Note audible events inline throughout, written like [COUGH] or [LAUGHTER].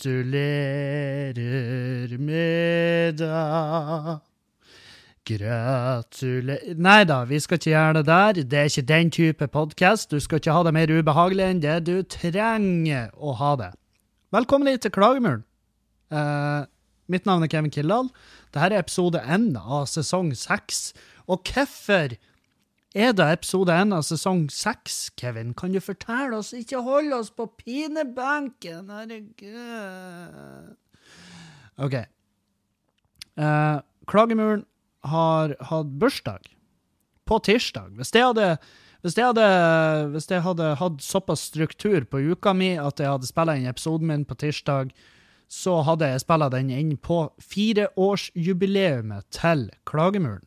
Gratulerer med dag. Gratulerer Nei da, vi skal ikke gjøre det der. Det er ikke den type podkast. Du skal ikke ha det mer ubehagelig enn det du trenger å ha det. Velkommen hit til Klagemuren. Uh, mitt navn er Kevin Kildahl. Dette er episode én av sesong seks. Og hvorfor er det episode én av sesong seks, Kevin? Kan du fortelle oss? Ikke hold oss på pinebenken, herregud. OK. Uh, Klagemuren har hatt bursdag på tirsdag. Hvis jeg hadde hvis jeg, hadde, hvis jeg hadde hatt såpass struktur på uka mi at jeg hadde spilt inn episoden min på tirsdag, så hadde jeg spilt den inn på fireårsjubileet til Klagemuren.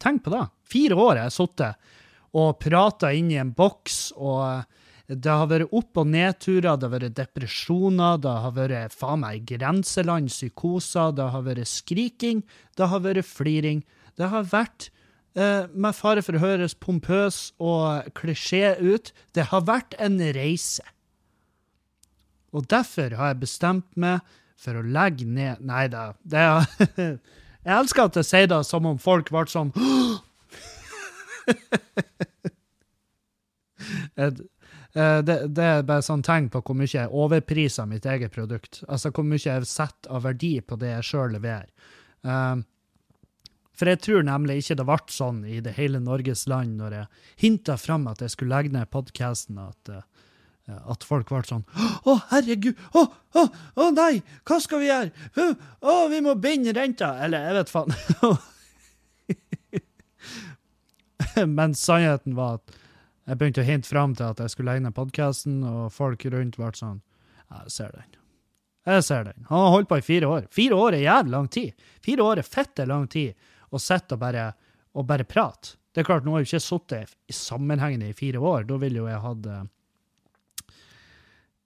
Tenk på det. Fire år har jeg sittet og prata i en boks, og det har vært opp- og nedturer, det har vært depresjoner, det har vært faen meg grenseland, psykoser, det har vært skriking, det har vært fliring. Det har vært, eh, med fare for å høres pompøs og klisjé ut, det har vært en reise. Og derfor har jeg bestemt meg for å legge ned Nei da, det er [LAUGHS] Jeg elsker at jeg sier det som om folk ble sånn [GASPS] [LAUGHS] det, det, er bare sånn tegn på hvor mye jeg overpriser mitt eget produkt. Altså hvor mye jeg setter av verdi på det jeg sjøl leverer. Um, for jeg tror nemlig ikke det ble sånn i det hele Norges land når jeg hinta fram at jeg skulle legge ned podkasten, at, uh, at folk ble sånn Å, herregud! Å, å, å, nei! Hva skal vi gjøre? Å, vi må binde renta! Eller jeg vet faen. [LAUGHS] Men sannheten var at jeg begynte å hinte fram til at jeg skulle legge ned podkasten, og folk rundt ble sånn Jeg ser den. Jeg ser den. Han har holdt på i fire år. Fire år er jævlig lang tid. Fire år er fitte lang tid å sitte og bare, bare prate. Det er klart, nå har jeg ikke sittet sammenhengende i fire år. Da ville jo jeg hatt eh,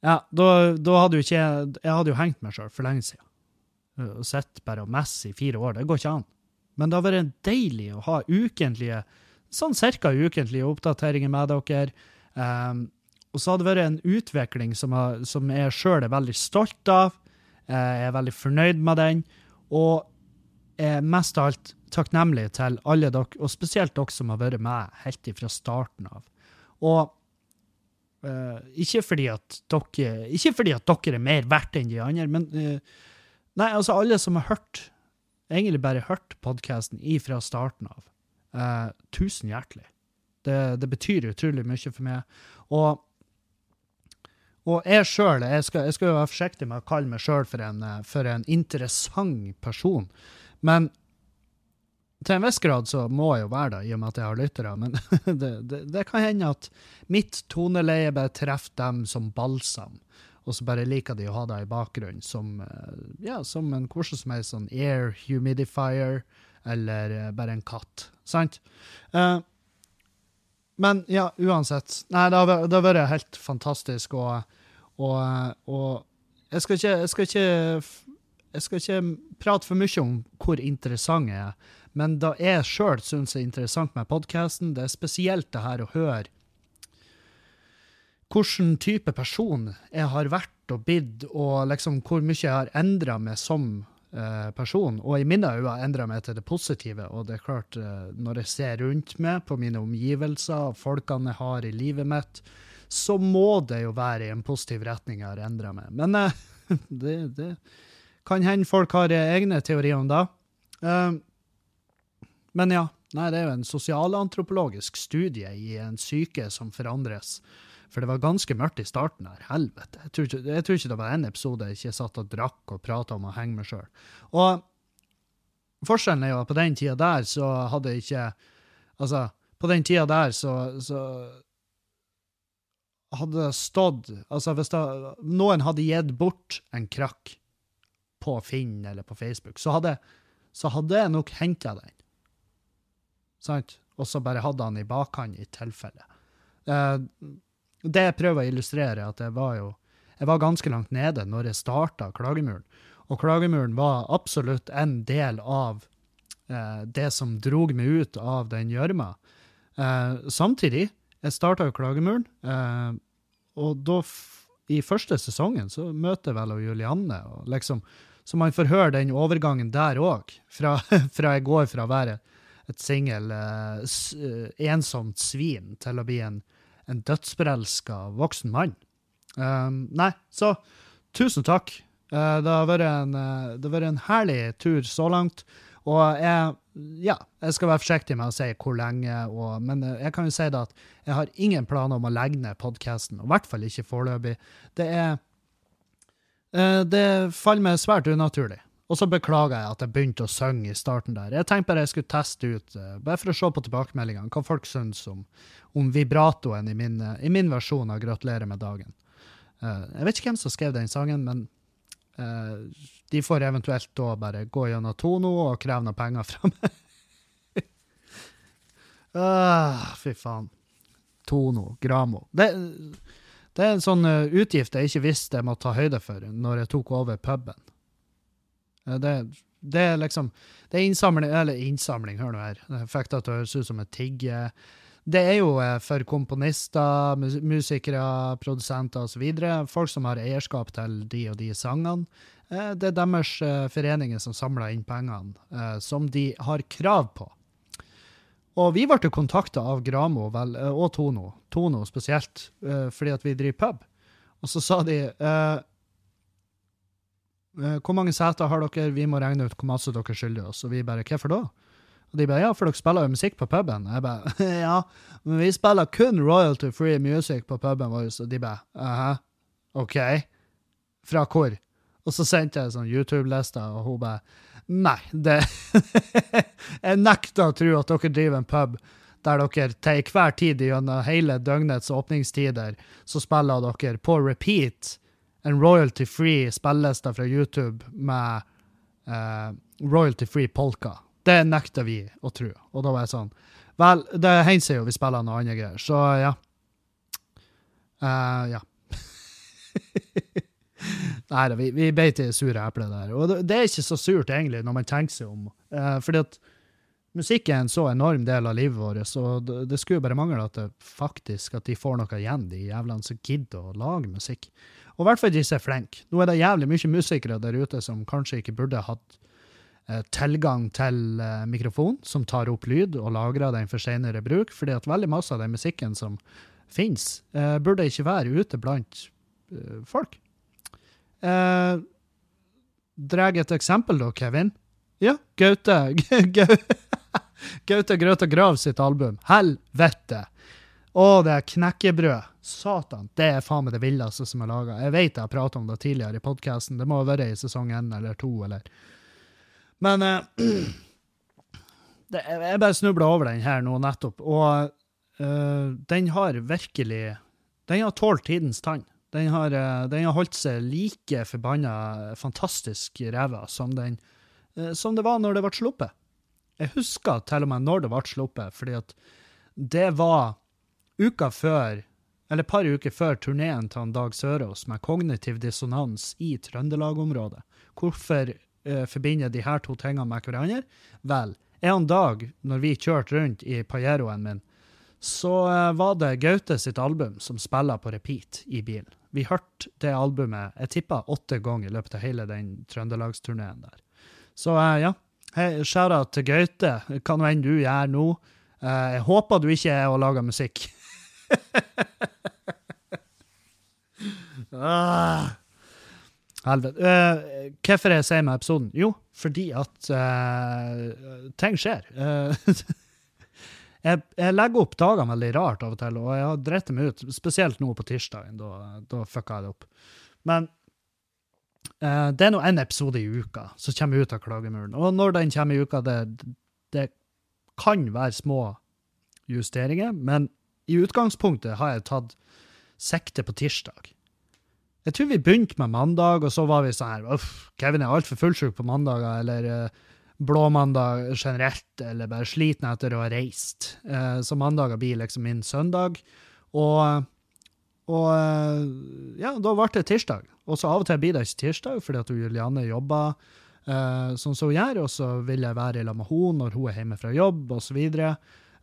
Ja, da, da hadde jo ikke jeg hadde jo hengt meg sjøl for lenge siden. Å sitte bare og messe i fire år, det går ikke an. Men det har vært deilig å ha ukentlige sånn cirka ukentlige oppdateringer med dere. Um, og så har det vært en utvikling som, har, som jeg sjøl er veldig stolt av. Jeg er veldig fornøyd med den. Og er mest av alt takknemlig til alle dere, og spesielt dere som har vært med helt fra starten av. Og uh, ikke, fordi at dere, ikke fordi at dere er mer verdt enn de andre, men uh, nei, altså alle som har hørt, egentlig bare hørt podkasten ifra starten av. Uh, tusen hjertelig. Det, det, betyr utrolig mye for meg. Og, og jeg sjøl, jeg, jeg, skal jo være forsiktig med å kalle meg sjøl for, eh, for, en interessant person. Men til en viss grad så må jeg jo være det, i og med at jeg har lyttere. Men [LAUGHS] det, det, det kan hende at mitt toneleie bare treffer dem som balsam. Og så bare liker de å ha det i bakgrunnen som, eh, ja, som en hvordan som helst sånn air humidifier eller eh, bare en katt. Sant? Uh, men ja, uansett. Nei, det har, det har vært helt fantastisk, og, og, og jeg, skal ikke, jeg, skal ikke, jeg skal ikke prate for mye om hvor interessant jeg er, men det jeg sjøl syns er interessant med podkasten, det er spesielt det her å høre hvilken type person jeg har vært og blitt, og liksom hvor mye jeg har endra meg som person. Og i mine øyne endra meg til det positive. Og det er klart, eh, når jeg ser rundt meg på mine omgivelser folkene jeg har i livet mitt, så må det jo være i en positiv retning jeg har endra meg. Men uh, [LAUGHS] det, det, kan hende folk har egne teorier om det. Men ja. Nei, det er jo en sosialantropologisk studie i en syke som forandres. For det var ganske mørkt i starten her. Helvete. Jeg tror, ikke, jeg tror ikke det var en episode jeg ikke satt og drakk og prata om å henge meg sjøl. Og forskjellen er jo at på den tida der så hadde jeg ikke Altså, på den tida der så, så hadde det stått Altså, hvis det, noen hadde gitt bort en krakk på Finn eller på Facebook, så hadde, så hadde jeg nok henta den. Sant? Og så bare hadde han i bakhånd i tilfelle. Eh, det jeg prøver å illustrere, er at jeg var jo jeg var ganske langt nede når jeg starta Klagemuren. Og Klagemuren var absolutt en del av eh, det som drog meg ut av den gjørma. Eh, samtidig, jeg starta jo Klagemuren, eh, og da i første sesongen så møter jeg vel Julianne, og liksom, så man får høre den overgangen der òg. Fra, [LAUGHS] fra, jeg går fra å være et singel, eh, eh, ensomt svin til å bli en, en dødsforelska voksen mann. Um, nei, så tusen takk. Uh, det, har en, uh, vært en herlig tur så langt. Og jeg, ja, jeg skal være forsiktig med å si hvor lenge, og, men jeg kan jo si det at jeg har ingen planer om å legge ned podkasten, i hvert fall ikke foreløpig. Det er uh, Det faller meg svært unaturlig. Og så beklager jeg at jeg begynte å synge i starten der. Jeg tenkte bare jeg skulle teste ut, bare for å se på tilbakemeldingene, hva folk syns om, om vibratoen i min, i min versjon av 'Gratulerer med dagen'. Uh, jeg vet ikke hvem som skrev den sangen, men de får eventuelt da bare gå gjennom Tono og kreve noe penger fra meg. [LAUGHS] ah, fy faen. Tono, Gramo. Det, det er en sånn utgift jeg ikke visste jeg måtte ta høyde for når jeg tok over puben. Det, det er liksom Det er innsamling Eller innsamling, hør nå her. Jeg fikk det til å høres ut som et tigg. det er jo eh, for komponister, musikere, produsenter osv. Folk som har eierskap til de og de sangene. Eh, det er deres eh, foreninger som samler inn pengene, som de har krav på. Og vi ble kontakta av Gramo vel, og Tono, Tono spesielt, fordi at vi driver pub. Og så sa de hvor mange seter har dere, vi må regne ut hvor masse dere skylder oss. Og vi bare hvorfor da? Og de bare ja, for dere spiller jo musikk på puben. Jeg bare [LAUGHS] ja, men vi spiller kun royalty free music på puben vår. Og de bare aha, OK. Fra hvor? Og så sendte jeg sånn YouTube-liste, og hun bare Nei, det [LAUGHS] Jeg nekter å tro at dere driver en pub der dere til hver tid gjennom hele døgnets åpningstider så spiller dere på repeat en royalty-free spilleliste fra YouTube med uh, royalty-free polka. Det nekter vi å tro. Og da var jeg sånn Vel, det hender seg jo vi spiller noe annet greier, så ja. Uh, ja. [LAUGHS] Nei da, vi, vi beit i sure epler der. Og det, det, er ikke så surt, egentlig, når man tenker seg om. Uh, fordi at musikk er en så enorm del av livet vårt, så det, det skulle bare mangle at det faktisk at de får noe igjen, de jævlene som gidder å lage musikk. Og i hvert fall de er flinke. Nå er det jævlig mye musikere der ute som kanskje ikke burde hatt Eh, tilgang til eh, mikrofon som tar opp lyd og lagrer den for senere bruk, fordi at veldig masse av den musikken som finnes, eh, burde ikke være ute blant folk. Eh, Drar et eksempel, da, Kevin. Ja, Gaute [LAUGHS] Gaute Grøta Grav sitt album. Helvete! Å, det er knekkebrød. Satan, det er faen meg det villeste som er laga. Jeg vet jeg har pratet om det tidligere i podkasten. Det må ha vært i sesong én eller to, eller men uh, [CLEARS THROAT] det, jeg bare snubla over den her nå nettopp, og uh, den har virkelig Den har tålt tidens tann. Den har, uh, den har holdt seg like forbanna fantastisk ræva som, den, som det var når det ble sluppet. Jeg husker til og med når det ble sluppet, fordi at det var uka før eller et par uker før turneen til Dag Sørås med kognitiv dissonans i Trøndelag-området. Hvorfor uh, forbinder de her to tingene med hverandre? Vel, en dag når vi kjørte rundt i Pajeroen min, så uh, var det Gaute sitt album som spiller på repeat i bilen. Vi hørte det albumet jeg tippa åtte ganger i løpet av hele den trøndelagsturneen der. Så uh, ja, hey, shout-out til Gaute. Hva nå enn du gjør nå. jeg håper du ikke er og lager musikk. [LAUGHS] ah. Helvete. Uh, hvorfor jeg sier med episoden? Jo, fordi at uh, ting skjer. Uh, [LAUGHS] jeg, jeg, legger opp dagene veldig rart av og til, og jeg har dritt meg ut, spesielt nå på tirsdagen. Da, da fucka jeg det opp. Men det er nå én episode i uka som kommer ut av Klagemuren. Og når den kommer i uka, det, det kan være små justeringer, men i utgangspunktet har jeg tatt sikte på tirsdag. Jeg tror vi begynte med mandag, og så var vi sånn her Uff, Kevin er altfor fullsjuk på mandager, eller uh, blåmandag generelt, eller bare sliten etter å ha reist. Uh, så mandager blir liksom min søndag. Og, og uh, ja, da ble det tirsdag. Og så av og til blir det ikke tirsdag, fordi at Julianne jobber uh, som hun gjør, og så vil jeg være i lag med henne når hun er hjemme fra jobb, osv.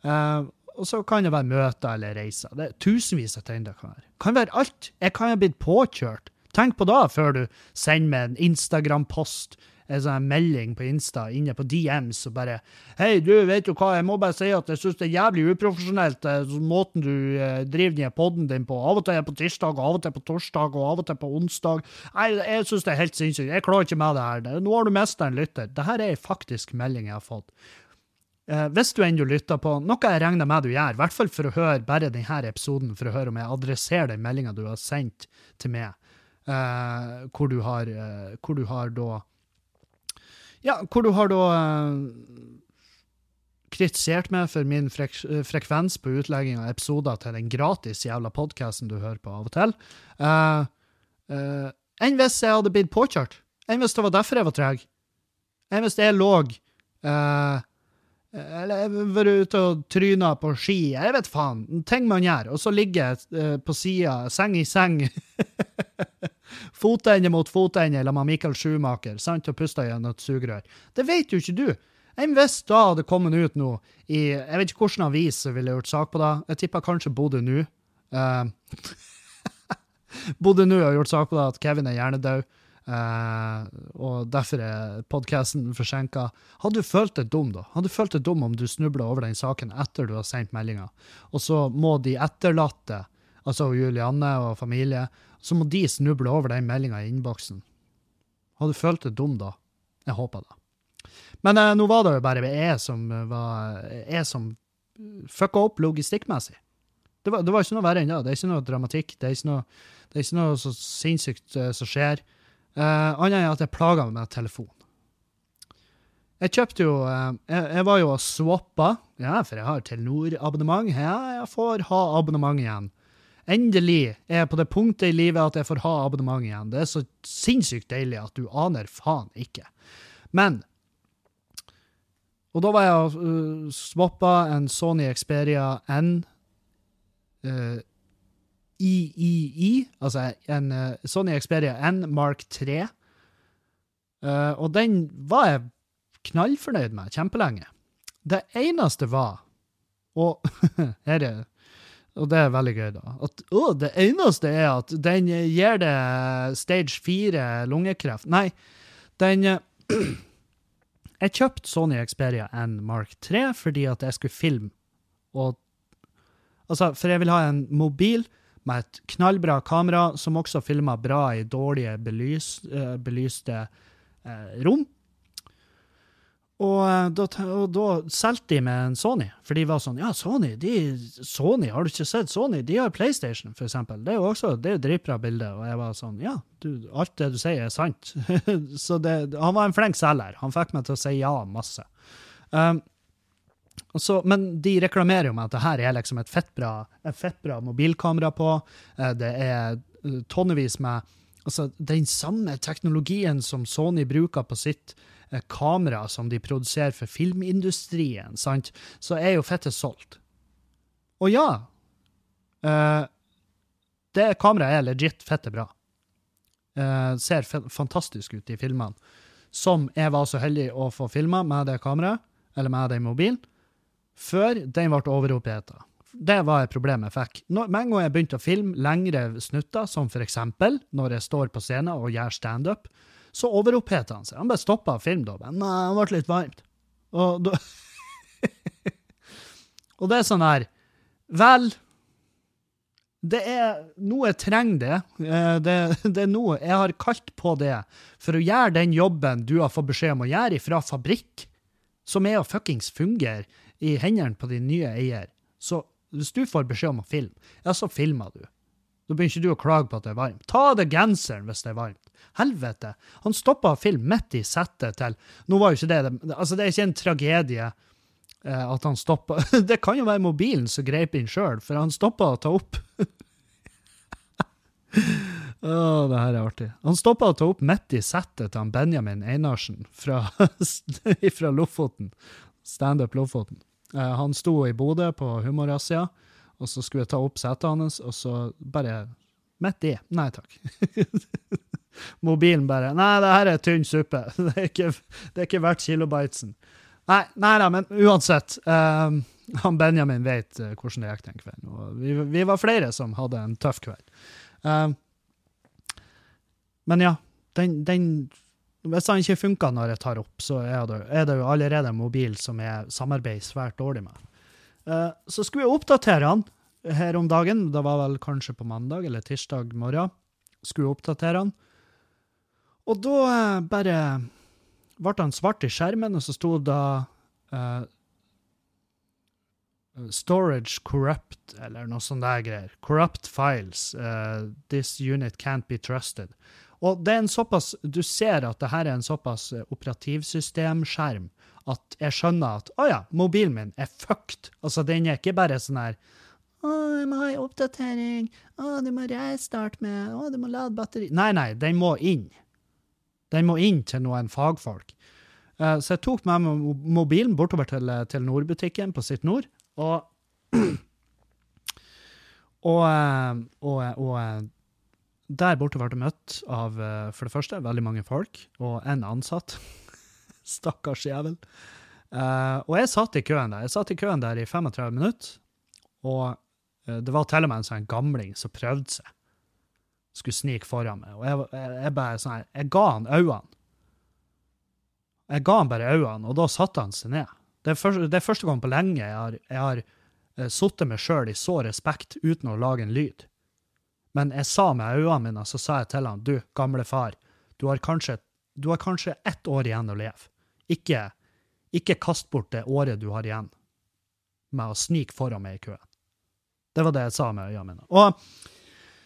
Uh, og så kan det være møter eller reiser. Det er tusenvis av ting det kan være. Kan være alt. Jeg kan ha blitt påkjørt. Tenk på det før du sender meg en Instagram-post en sånn melding på Insta inne på DMs og bare 'Hei, du, vet du hva, jeg må bare si at jeg syns det er jævlig uprofesjonelt, eh, måten du eh, driver den podden din på. Av og til er på tirsdag, og av og til på torsdag, og av og til på onsdag. Nei, jeg syns det er helt sinnssykt. Jeg klarer ikke med det her. Nå har du mista en lytter. Dette er faktisk melding jeg har fått. Eh, hvis du ennå lytter på, noe jeg regner med du gjør, i hvert fall for å høre bare denne episoden, for å høre om jeg adresserer den meldinga du har sendt til meg, eh, hvor, du har, eh, hvor du har da ja, hvor du har da uh, kritisert meg for min frek frekvens på utlegging av episoder til den gratis jævla podkasten du hører på av og til. Uh, uh, enn hvis jeg hadde blitt påkjørt. Enn hvis det var derfor jeg var treg. Enn hvis jeg lå eller vært ute og tryna på ski. Jeg vet faen. Ting man gjør. Og så ligger jeg på sida, seng i seng. [LAUGHS] Fotende mot fotende eller med Michael Schumacher sant, og puste gjennom et sugerør. Det vet jo ikke du. Hvis da hadde kommet ut nå i Jeg vet ikke hvilken avis ville gjort sak på det. Jeg tipper kanskje Bodø nå. Uh, [LAUGHS] Bodø nå har gjort sak på det at Kevin er hjernedød. Uh, og derfor er podkasten forsinka. Hadde du følt deg dum, da? Hadde du følt deg dum om du snubla over den saken etter du har sendt meldinga, og så må de etterlatte, altså Julianne og familie, så må de snuble over den meldinga i innboksen. Hadde du følt deg dum da? Jeg håper det. Men eh, nå var det jo bare jeg som var jeg som fucka opp logistikkmessig. Det var, det var ikke noe verre enn det. Det er ikke noe dramatikk. Det er ikke noe, det er ikke noe så sinnssykt uh, som skjer. Uh, Annet enn at jeg plaga meg med telefon. Jeg kjøpte jo uh, jeg, jeg, var jo og swappa, ja, for jeg har Telenor-abonnement. Ja, jeg får ha abonnement igjen. Endelig er jeg på det punktet i livet at jeg får ha abonnement igjen. Det er så sinnssykt deilig at du aner faen ikke. Men Og da var jeg og uh, swappa en Sony Xperia N uh, III, altså en uh, Sony Xperia N Mark 3. Uh, og den var jeg knallfornøyd med kjempelenge. Det eneste var Og [LAUGHS] her er og det er veldig gøy, da. At, å, det eneste er at den gir det stage 4 lungekreft. Nei, den [CLEARS THROAT] Jeg kjøpte Sony Xperia N Mark 3 fordi at jeg skulle filme. Og, altså, for jeg vil ha en mobil med et knallbra kamera som også filmer bra i dårlige belys, uh, belyste uh, rom. Og eh, da, og da solgte de med en Sony, for de var sånn Ja, Sony, de, Sony, har du ikke sett Sony? De har PlayStation, for eksempel. Det er jo også det er dritbra bilde. Og jeg var sånn Ja, du, alt det du sier, er sant. [LAUGHS] så det, han var en flink selger. Han fikk meg til å si ja masse. Um, så, men de reklamerer jo med at det her er liksom et fettbra, et fettbra mobilkamera på. Eh, det er eh, tonnevis med Altså, den samme teknologien som Sony bruker på sitt Eh, kamera som de produserer for filmindustrien, sant, så er jo fettet solgt. Og ja, det kameraet er legit fette bra. Uh, ser fantastisk ut i filmene. Som jeg var så heldig å få filma med det kameraet, eller med den mobilen, før den ble overoppheta. Det var et problem jeg fikk. Når, med en gang jeg begynte å filme lengre snutter, som for eksempel når jeg står på scenen og gjør standup, så overoppheta han seg. Han bare stoppa film da. Men nei, han ble litt varmt. Og, [LAUGHS] og det er sånn her Vel, det er noe jeg trenger det. Eh, det. Det er noe jeg har kalt på det for å gjøre den jobben du har fått beskjed om å gjøre fra fabrikk, som er å fuckings fungere i hendene på din nye eier. Så hvis du får beskjed om å filme, ja, så filmer du. Da begynner ikke du å klage på at det er varmt. Ta av deg genseren hvis det er varmt. Helvete! Han stoppa filme midt i settet til Nå var jo ikke det Altså, det er ikke en tragedie eh, at han stoppa [LAUGHS] Det kan jo være mobilen som greip inn sjøl, for han stoppa å ta opp. [LAUGHS] Å, det her er artig. Han stoppa å ta opp midt i settet til han Benjamin Einarsen fra, [LAUGHS] fra Lofoten. Standup Lofoten. Eh, han sto i Bodø på Humorasia, og så skulle jeg ta opp setet hans, og så bare midt i. Nei takk. [LAUGHS] Mobilen bare Nei, det her er tynn suppe. [LAUGHS] Det er ikke, det er ikke verdt kilobitesen. Nei, nei da, men uansett. Um, han Benjamin vet uh, hvordan det gikk den kvelden. Vi, vi, var flere som hadde en tøff kveld. Um, men ja, den, den Hvis den ikke funker når jeg tar opp, så er det, er det jo allerede en mobil som jeg samarbeider svært dårlig med. Uh, så skulle jeg oppdatere han her om dagen. Det var vel kanskje på mandag eller tirsdag morgen. Skulle jeg oppdatere han. Og da uh, bare ble han svart i skjermen, og så sto det uh, Storage corrupt, eller noe sånt der greier. Corrupt files. Uh, this unit can't be trusted. Og det er en såpass, Du ser at det her er en såpass eh, operativsystemskjerm at jeg skjønner at å ja, mobilen min er fucked. Altså, Den er ikke bare sånn her å, jeg må ha en oppdatering. Å, du må restarte med Å, du må lade batteri. Nei, nei, den må inn. Den må inn til noen fagfolk. Uh, så jeg tok med meg mobilen bortover til, eh, til Nordbutikken på Sitt Nord, og [CLEARS THROAT] og, og, og, der borte ble møtt av eh, for det første veldig mange folk, og en ansatt. [LAUGHS] Stakkars jævel. Uh, og jeg satt i køen der. Jeg satt i køen der i 35 minutter, og uh, det var til og med en sånn gamling som prøvde seg. Skulle snike foran meg. Og jeg, jeg, jeg bare sånn her Jeg ga han øynene. Jeg ga han bare øynene, og da satte han seg ned. Det er, første, det er første gang på lenge jeg har, jeg har sittet meg sjøl i så respekt uten å lage en lyd. Men jeg sa med øynene mine, så sa jeg til han, du, gamle far, du har kanskje, du har kanskje ett år igjen å leve. Ikke, ikke kast bort det året du har igjen med å snike foran meg i køen. Det var det jeg sa med øynene mine. Og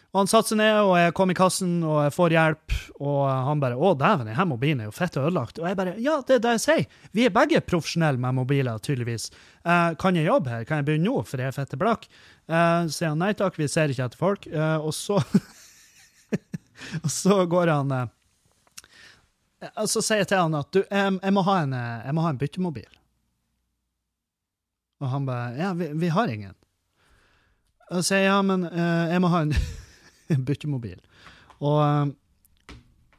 og han satte seg ned, og jeg kom i kassen, og jeg får hjelp. Og han bare 'Å, dæven, denne mobilen er jo fett ødelagt'. Og jeg bare 'Ja, det er det jeg sier. Vi er begge profesjonelle med mobiler, tydeligvis. Uh, kan jeg jobbe her? Kan jeg begynne nå, for jeg er fette blakk?' Uh, sier han nei takk, vi ser ikke etter folk. Uh, og så [LAUGHS] Og så går han uh, Og så sier jeg til han at du, jeg, jeg, må, ha en, jeg må ha en byttemobil. Og han bare 'Ja, vi, vi har ingen'. Og så sier jeg ja, men jeg må ha en [LAUGHS] byttemobil. Og,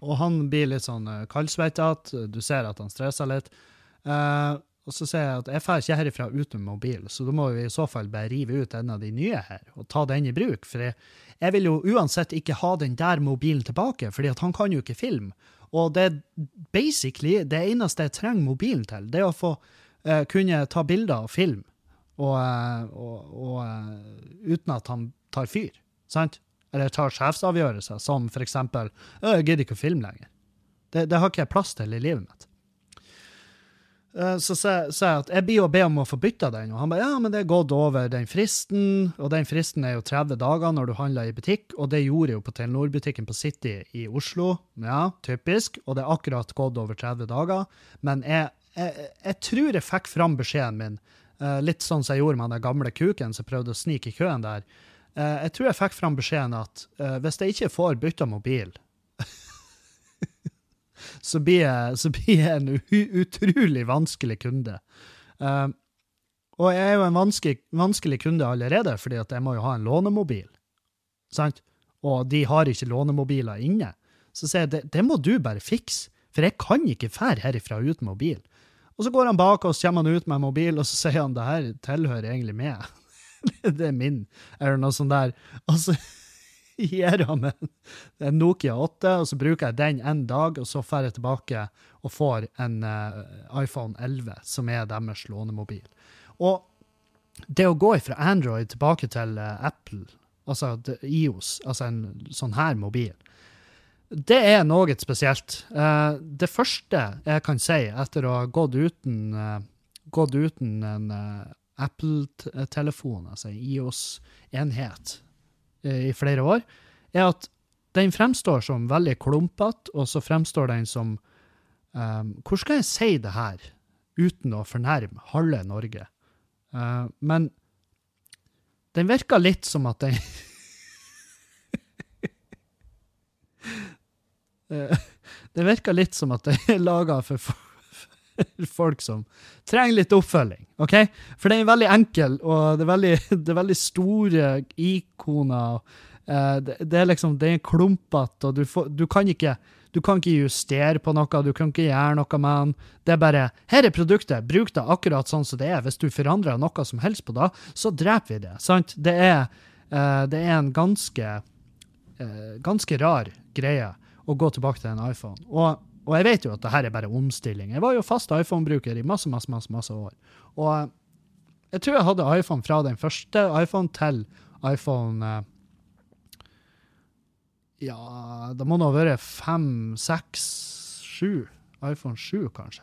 og, han blir litt sånn kaldsvettete, du ser at han stresser litt. Uh, og så sier jeg at jeg drar ikke herifra uten mobil, så da må vi i så fall bare rive ut en av de nye her og ta den i bruk. For jeg, jeg vil jo uansett ikke ha den der mobilen tilbake, fordi at han kan jo ikke filme. Og det er basically det eneste jeg trenger mobilen til, det er å få uh, kunne ta bilder og film, og, uh, og uh, uten at han tar fyr. Sant? eller tar sjefsavgjørelser, som for eksempel 'Jeg gidder ikke å filme lenger'. Det, det, har ikke jeg plass til i livet mitt. Eh, så sier jeg at jeg blir å be om å få bytta den, og han bare ja, men det er gått over den fristen, og den fristen er jo 30 dager når du handler i butikk, og det gjorde jeg jo på Telenor-butikken på City i Oslo. Ja, typisk, og det er akkurat gått over 30 dager. Men jeg, jeg, jeg tror jeg fikk fram beskjeden min, eh, litt sånn som jeg gjorde med den gamle kuken som prøvde å snike i køen der. Uh, jeg tror jeg fikk fram beskjeden at hvis jeg ikke får bytta mobil, så, blir jeg, så, blir jeg, en utrolig vanskelig kunde. Uh, og jeg er jo en vanskelig, vanskelig, kunde allerede, fordi jeg må jo ha en lånemobil. Sant? Og de har ikke lånemobiler inne. Så sier jeg det, det må du bare fikse, for jeg kan ikke fære herifra uten mobil. Og så går han bak oss, kommer han ut med mobil, og så sier han det her tilhører egentlig meg. [LAUGHS] det er min, eller noe sånt der. Og så han meg en Nokia 8, og så bruker jeg den en dag, og så drar jeg tilbake og får en uh, iPhone 11, som er deres lånemobil. Og det å gå fra Android tilbake til uh, Apple, altså IOS, altså en sånn her mobil, det er noe spesielt. Uh, det første jeg kan si etter å ha gått uten, gått uten en Apple-telefon, altså IOS-enhet, eh, i flere år, er at den fremstår som veldig klumpete, og så fremstår den som um, Hvor skal jeg si det her uten å fornærme halve Norge? Uh, men den virker litt som at den [LAUGHS] eh, [LAUGHS] Det virker litt som at det er laga for for [LAUGHS] folk som trenger litt oppfølging. ok? For den er veldig enkel, og det er veldig, [LAUGHS] det er veldig store ikoner. Eh, det, det er liksom, det er klumpete, og du, får, du, kan ikke, du kan ikke justere på noe, du kan ikke gjøre noe med den. Det er bare 'Her er produktet, bruk det akkurat sånn som det er'. Hvis du forandrer noe som helst på det, så dreper vi det. sant? Det er, eh, det er en ganske, eh, ganske rar greie å gå tilbake til en iPhone. Og og jeg vet jo at det her er bare omstilling. Jeg var jo fast iPhone-bruker i masse, masse, masse, masse år. Og jeg tror jeg hadde iPhone fra den første iPhone til iPhone eh, Ja, det må nå ha vært fem, seks, sju. iPhone 7, kanskje.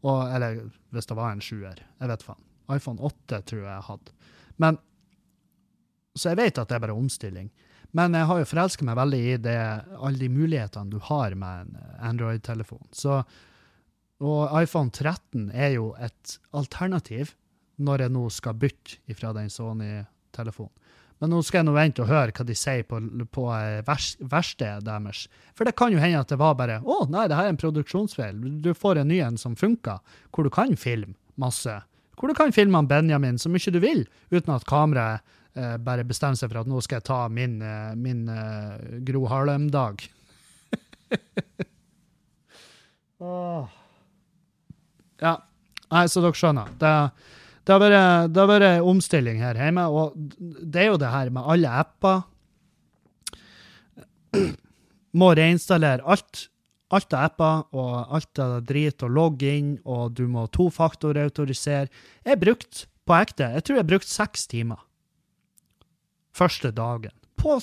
Og, eller hvis det var en sjuer. Jeg vet faen. iPhone 8 tror jeg jeg hadde. Men Så jeg vet at det er bare omstilling. Men jeg har jo forelska meg veldig i det, alle de mulighetene du har med en Android-telefon. Så, og iPhone 13 er jo et alternativ når jeg nå skal bytte fra den Sony-telefonen. Men nå skal jeg nå vente og høre hva de sier på, på verkstedet deres. For det kan jo hende at det var bare å nei, det her er en produksjonsfeil. Du får en ny en som funker, hvor du kan filme masse. Hvor du kan filme Benjamin så mye du vil, uten at kameraet eh, bare bestemme seg for at nå skal jeg ta min, eh, min eh, Gro Harlem-dag. [LAUGHS] oh. Ja. Nei, så dere skjønner. Det, det, har vært, det har vært omstilling her hjemme, og det er jo det her med alle apper. [CLEARS THROAT] Må reinstallere alt. Alt av apper og alt av drit og logge inn, og du må tofaktorautorisere. Jeg brukte på ekte, jeg tror jeg brukte seks timer første dagen på å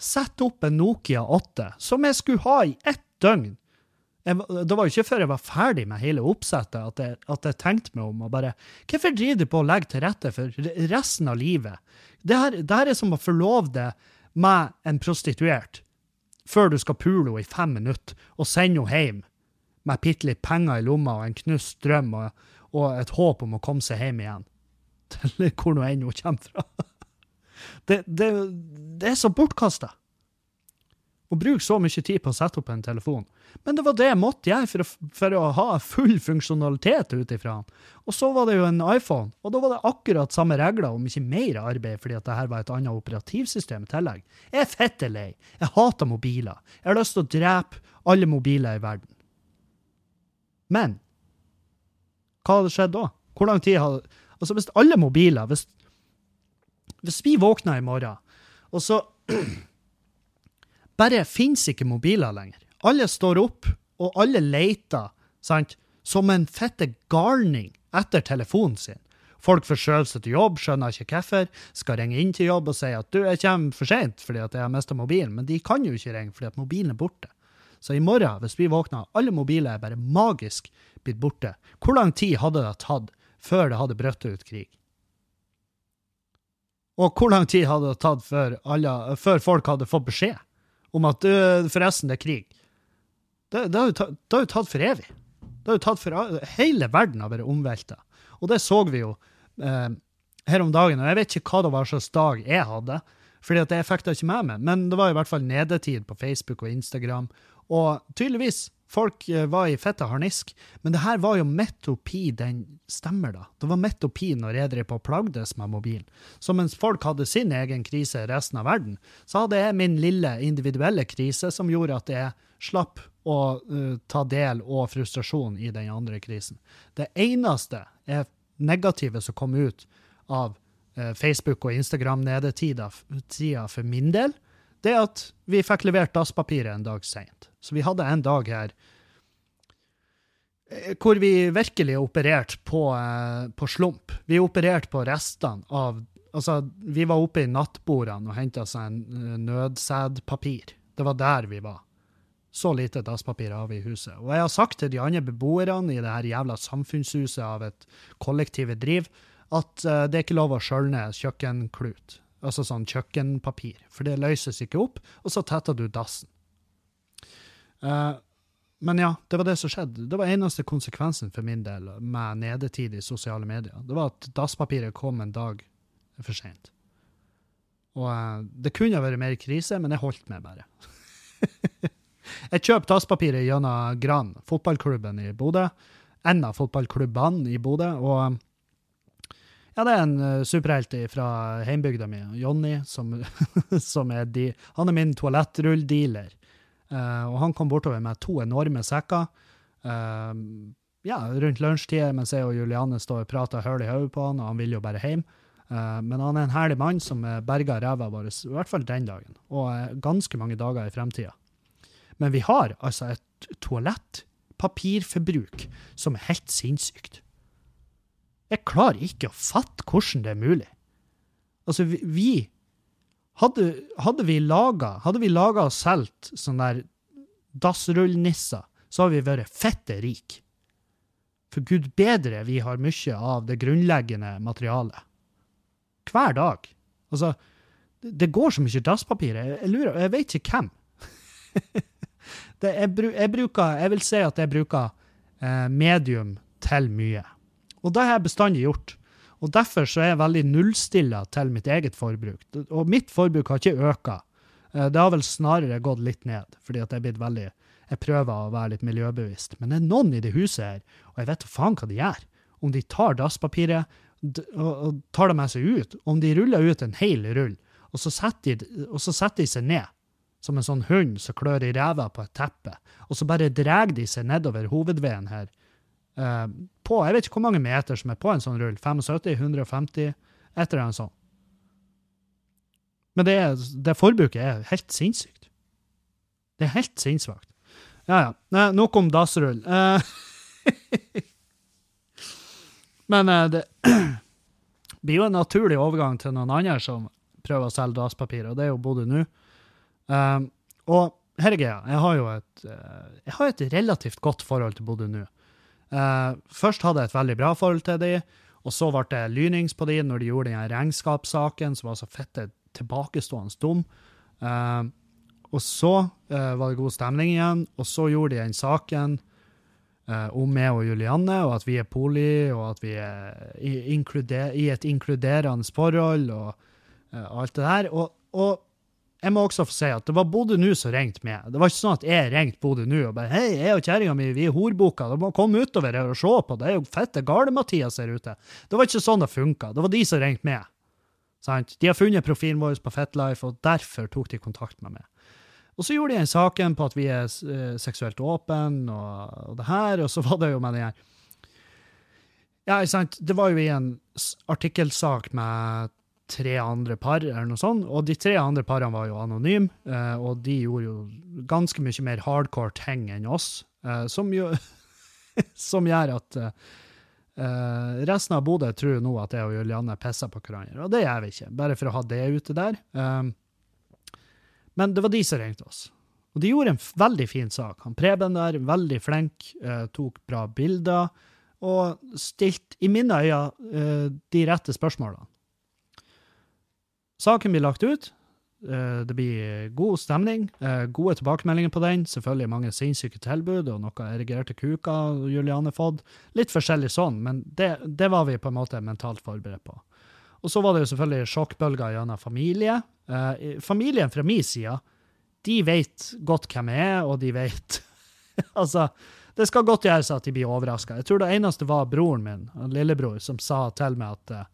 sette opp en Nokia 8 som jeg skulle ha i ett døgn. Jeg, det var jo ikke før jeg var ferdig med hele oppsettet at jeg, at jeg tenkte meg om og bare Hvorfor driver du på å legge til rette for resten av livet? Det her, det her er som å forlove deg med en prostituert før du skal pule henne i fem minutter og sende henne hjem med bitte litt penger i lomma og en knust drøm og, og et håp om å komme seg hjem igjen. Til [LAUGHS] hvor nå enn hun kommer fra. Det, det, det er så bortkasta å bruke så mye tid på å sette opp en telefon. Men det var det jeg måtte gjøre for å, for å ha full funksjonalitet ut ifra den. Og så var det jo en iPhone, og da var det akkurat samme regler, om ikke mer arbeid, fordi at det her var et annet operativsystem i tillegg. Jeg er fette lei. Jeg hater mobiler. Jeg har lyst til å drepe alle mobiler i verden. Men hva hadde skjedd da? Hvor lang tid hadde Altså, hvis alle mobiler hvis hvis vi våkner i morgen, og så [CLEARS THROAT] Bare fins ikke mobiler lenger. Alle står opp, og alle leter, sant, som en fette galning etter telefonen sin. Folk forskjøver seg til jobb, skjønner ikke hvorfor, skal ringe inn til jobb og si at du, jeg kommer for seint fordi at jeg har mista mobilen, men de kan jo ikke ringe fordi at mobilen er borte. Så i morgen, hvis vi våkner, alle mobiler er bare magisk blitt borte. Hvor lang tid hadde det tatt før det hadde brutt ut krig? Og hvor lang tid hadde det tatt før, alle, før folk hadde fått beskjed om at forresten, det er krig? Det, det, har jo tatt, det, har jo tatt for evig. Det har jo tatt for Hele verden har vært omvelta. Og det så vi jo eh, her om dagen. Og jeg vet ikke hva det var slags dag jeg hadde, fordi at jeg fikk det ikke med meg. Men det var i hvert fall nedetid på Facebook og Instagram. Og tydeligvis Folk eh, var i fette harnisk, men det her var jo midt oppi den stemmer, da. Det var midt oppi når jeg drev på og plagdes med mobilen. Så mens folk hadde sin egen krise i resten av verden, så hadde jeg min lille individuelle krise som gjorde at jeg slapp å uh, ta del og frustrasjon i den andre krisen. Det eneste er negative som kom ut av uh, Facebook og Instagram-nedetida for min del, det er at vi fikk levert dasspapiret en dag seint. Så vi hadde en dag her eh, hvor vi virkelig opererte på, eh, på slump. Vi opererte på restene av Altså, vi var oppe i nattbordene og henta seg eh, nødsædpapir. Det var der vi var. Så lite dasspapir har vi i huset. Og jeg har sagt til de andre beboerne i det her jævla samfunnshuset av et kollektivt driv, at uh, det er ikke lov å skjølne kjøkkenklut. Altså sånn kjøkkenpapir. For det løses ikke opp, og så tetter du dassen. Uh, men ja, det var det som skjedde. Det var eneste konsekvensen for min del med nedetid i sosiale medier. Det var at dasspapiret kom en dag for seint. Og uh, det kunne vært mer krise, men jeg holdt meg bare. [LAUGHS] Jeg kjøpte dasspapiret gjennom Gran, fotballklubben i Bodø. En av fotballklubbene i Bodø. Og ja, det er en uh, superhelt fra heimbygda mi, Jonny, som, [LAUGHS] som, er de Han er min toalettrulldealer. Uh, og han kom bortover med to enorme sekker. Uh, ja, rundt lunsjtid mens jeg og Juliane står og prater høl i hodet på han, og han vil jo bare hjem. Uh, men han er en herlig mann som berga ræva vår, i hvert fall den dagen, og ganske mange dager i fremtida. Men vi har altså et toalettpapirforbruk som er helt sinnssykt. Jeg klarer ikke å fatte hvordan det er mulig. Altså, vi hadde, hadde, vi laga og solgt sånne der dassrullnisser, så hadde vi vært fette rike. For gud bedre vi har mye av det grunnleggende materialet. Hver dag. Altså, det går så mye dasspapir. Jeg, jeg lurer, jeg vet ikke hvem. [LAUGHS] det, jeg, jeg, bruker, jeg vil si at jeg bruker eh, medium til mye. Og det har jeg bestandig gjort. Og Derfor så er jeg veldig nullstilla til mitt eget forbruk. Og mitt forbruk har ikke øka. Eh, det har vel snarere gått litt ned, fordi at jeg blitt veldig jeg prøver å være litt miljøbevisst. Men det er noen i det huset her, og jeg vet faen hva de gjør. Om de tar dasspapiret og tar det med seg ut, om de ruller ut en hel rull, og så setter de, så setter de seg ned som en sånn hund som klør i ræva på et teppe, og så bare drar de seg nedover hovedveien her Uh, på Jeg vet ikke hvor mange meter som er på en sånn rull. 75? 150? Et eller annet sånt. Men det, det, forbruket er helt sinnssykt. Det er helt sinnssvakt. Ja, ja. Nei, nok om dassrull. Uh, [LAUGHS] men uh, det [CLEARS THROAT] blir jo en naturlig overgang til noen andre som prøver å selge dasspapir, og det er jo Bodø nå. og her er greia. Jeg har jo et, jeg har et relativt godt forhold til Bodø nå. Uh, først hadde jeg et veldig bra forhold til de, og så ble det lynings på de når de gjorde den regnskapssaken som var så fette tilbakestående dum. Uh, og så uh, var det god stemning igjen, og så gjorde de den saken om meg og Julianne, og at vi er poli, og at vi er i, i et inkluderende forhold, og alt det der. Og, og jeg må også få si at det var Bodø Nu som ringte meg. Det var ikke sånn at jeg ringte Bodø Nu og bare Hei, jeg og kjerringa mi, vi er horboka, du må komme utover her og se på, det er jo fette gale-Mathias her ute. Det var ikke sånn det funka. Det var de som ringte meg. Sant? De har funnet profilen vår på Fetlife, og derfor tok de kontakt med meg. Og så gjorde de en saken på at vi er uh, seksuelt åpne, og, og, det her, og så var det jo med den her Ja, ikke sant, det var jo i en artikkelsak med tre andre par, eller noe sånt. Og de tre andre parene var jo anonyme, eh, og de gjorde jo ganske mye mer hardcore ting enn oss, eh, som, jo, [LAUGHS] som gjør at eh, resten av Bodø tror nå at jeg og Julianne pisser på hverandre, og det gjør vi ikke, bare for å ha det ute der. men det var de som ringte oss. Og de gjorde en veldig fin sak. Han Preben der, veldig flink, tok bra bilder, og stilte, i mine øyne, de rette spørsmålene. Saken blir lagt ut. Eh, det blir god stemning, eh, gode tilbakemeldinger på den. Selvfølgelig mange sinnssyke tilbud og noe erigerte kuker Juliane fått. Litt forskjellig sånn, men det, det, var vi på en måte mentalt forberedt på. Og så var det jo selvfølgelig sjokkbølger gjennom familie. Eh, familien fra min side, de vet godt hvem jeg er, og de vet [LAUGHS] Altså, det skal godt gjøres at de blir overraska. Jeg tror det eneste var broren min, lillebror, som sa til meg at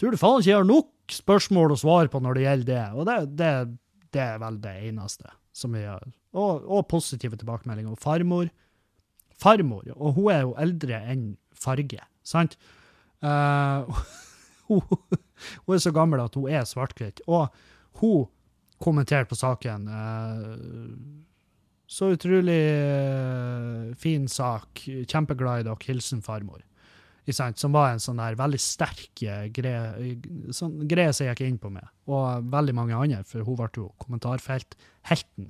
Tror du faen ikke jeg har nok spørsmål å svare på når det gjelder det. Og det, det, det er vel det eneste som vi gjør. Og, og, positive tilbakemeldinger. Og farmor Farmor, og hun er jo eldre enn farge, sant? Uh, [LAUGHS] hun, hun, er så gammel at hun er svart-hvitt. Og hun kommenterte på saken. Uh, så utrolig uh, fin sak. Kjempeglad i dere. Hilsen farmor som var en sånn der veldig sterk eh, greie sånn greie som jeg gikk inn på med. Og veldig mange andre, for hun ble jo kommentarfelthelten.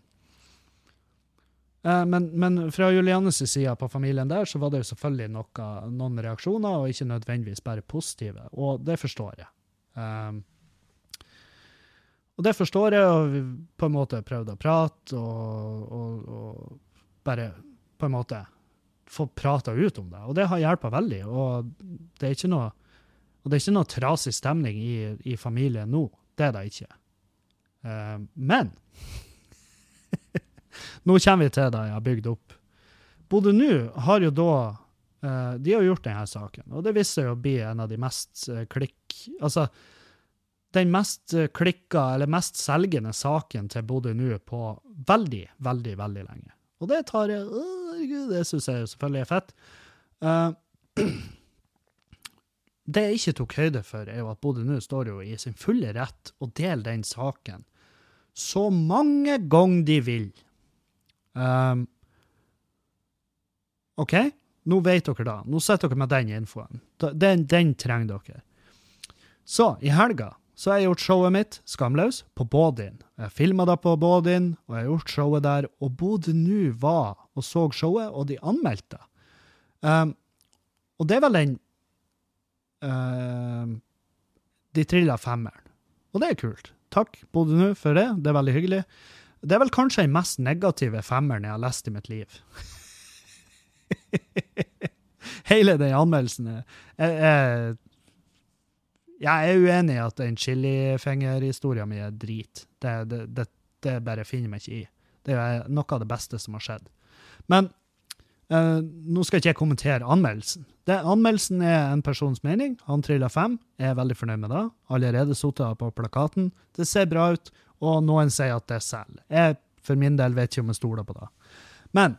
Eh, men, men, fra Juliannes side på familien der, så var det jo selvfølgelig noe, noen reaksjoner, og ikke nødvendigvis bare positive. Og det forstår jeg. Um, og det forstår jeg, og vi på en måte prøvde å prate og, og, og bare på en måte få prata ut om det. Og det har hjulpet veldig. Og det er ikke noe, og det er ikke noe trasig stemning i, i familien nå. Det er det ikke. Uh, men [LAUGHS] Nå kommer vi til det jeg har bygd opp. Bodø nå har jo da uh, De har gjort denne saken, og det viste seg å bli en av de mest uh, klikk... Altså, den mest klikka, eller mest selgende saken til Bodø nå på veldig, veldig, veldig lenge. Og det tar jeg Herregud, det syns jeg selvfølgelig er fett. Uh, [CLEARS THROAT] det jeg ikke tok høyde for, er jo at Bodø nå står jo i sin fulle rett å dele den saken så mange ganger de vil. Um, OK, nå vet dere da. Nå sitter dere med den infoen. Den, den trenger dere. Så, i helga så har jeg gjort showet mitt, Skamløs, på Bådin. Jeg filma det på Bådin, og jeg har gjort showet der. Og Bodø nå var og så showet, og de anmeldte. Um, og det er vel den uh, De trilla femmeren. Og det er kult. Takk, Bodø nå, for det. Det er veldig hyggelig. Det er vel kanskje den mest negative femmeren jeg har lest i mitt liv. [LAUGHS] Hele den anmeldelsen er er, jeg, jeg er uenig i at den chilifingerhistoria min er drit. Det, det, det, det, bare finner meg ikke i. Det er noe av det beste som har skjedd. Men uh, nå skal ikke jeg kommentere anmeldelsen. Anmeldelsen er en persons mening. Han trilla fem. Jeg er veldig fornøyd med det. Allerede sittet på plakaten. Det ser bra ut, og noen sier at det selger. Jeg for min del vet ikke om jeg stoler på det. Men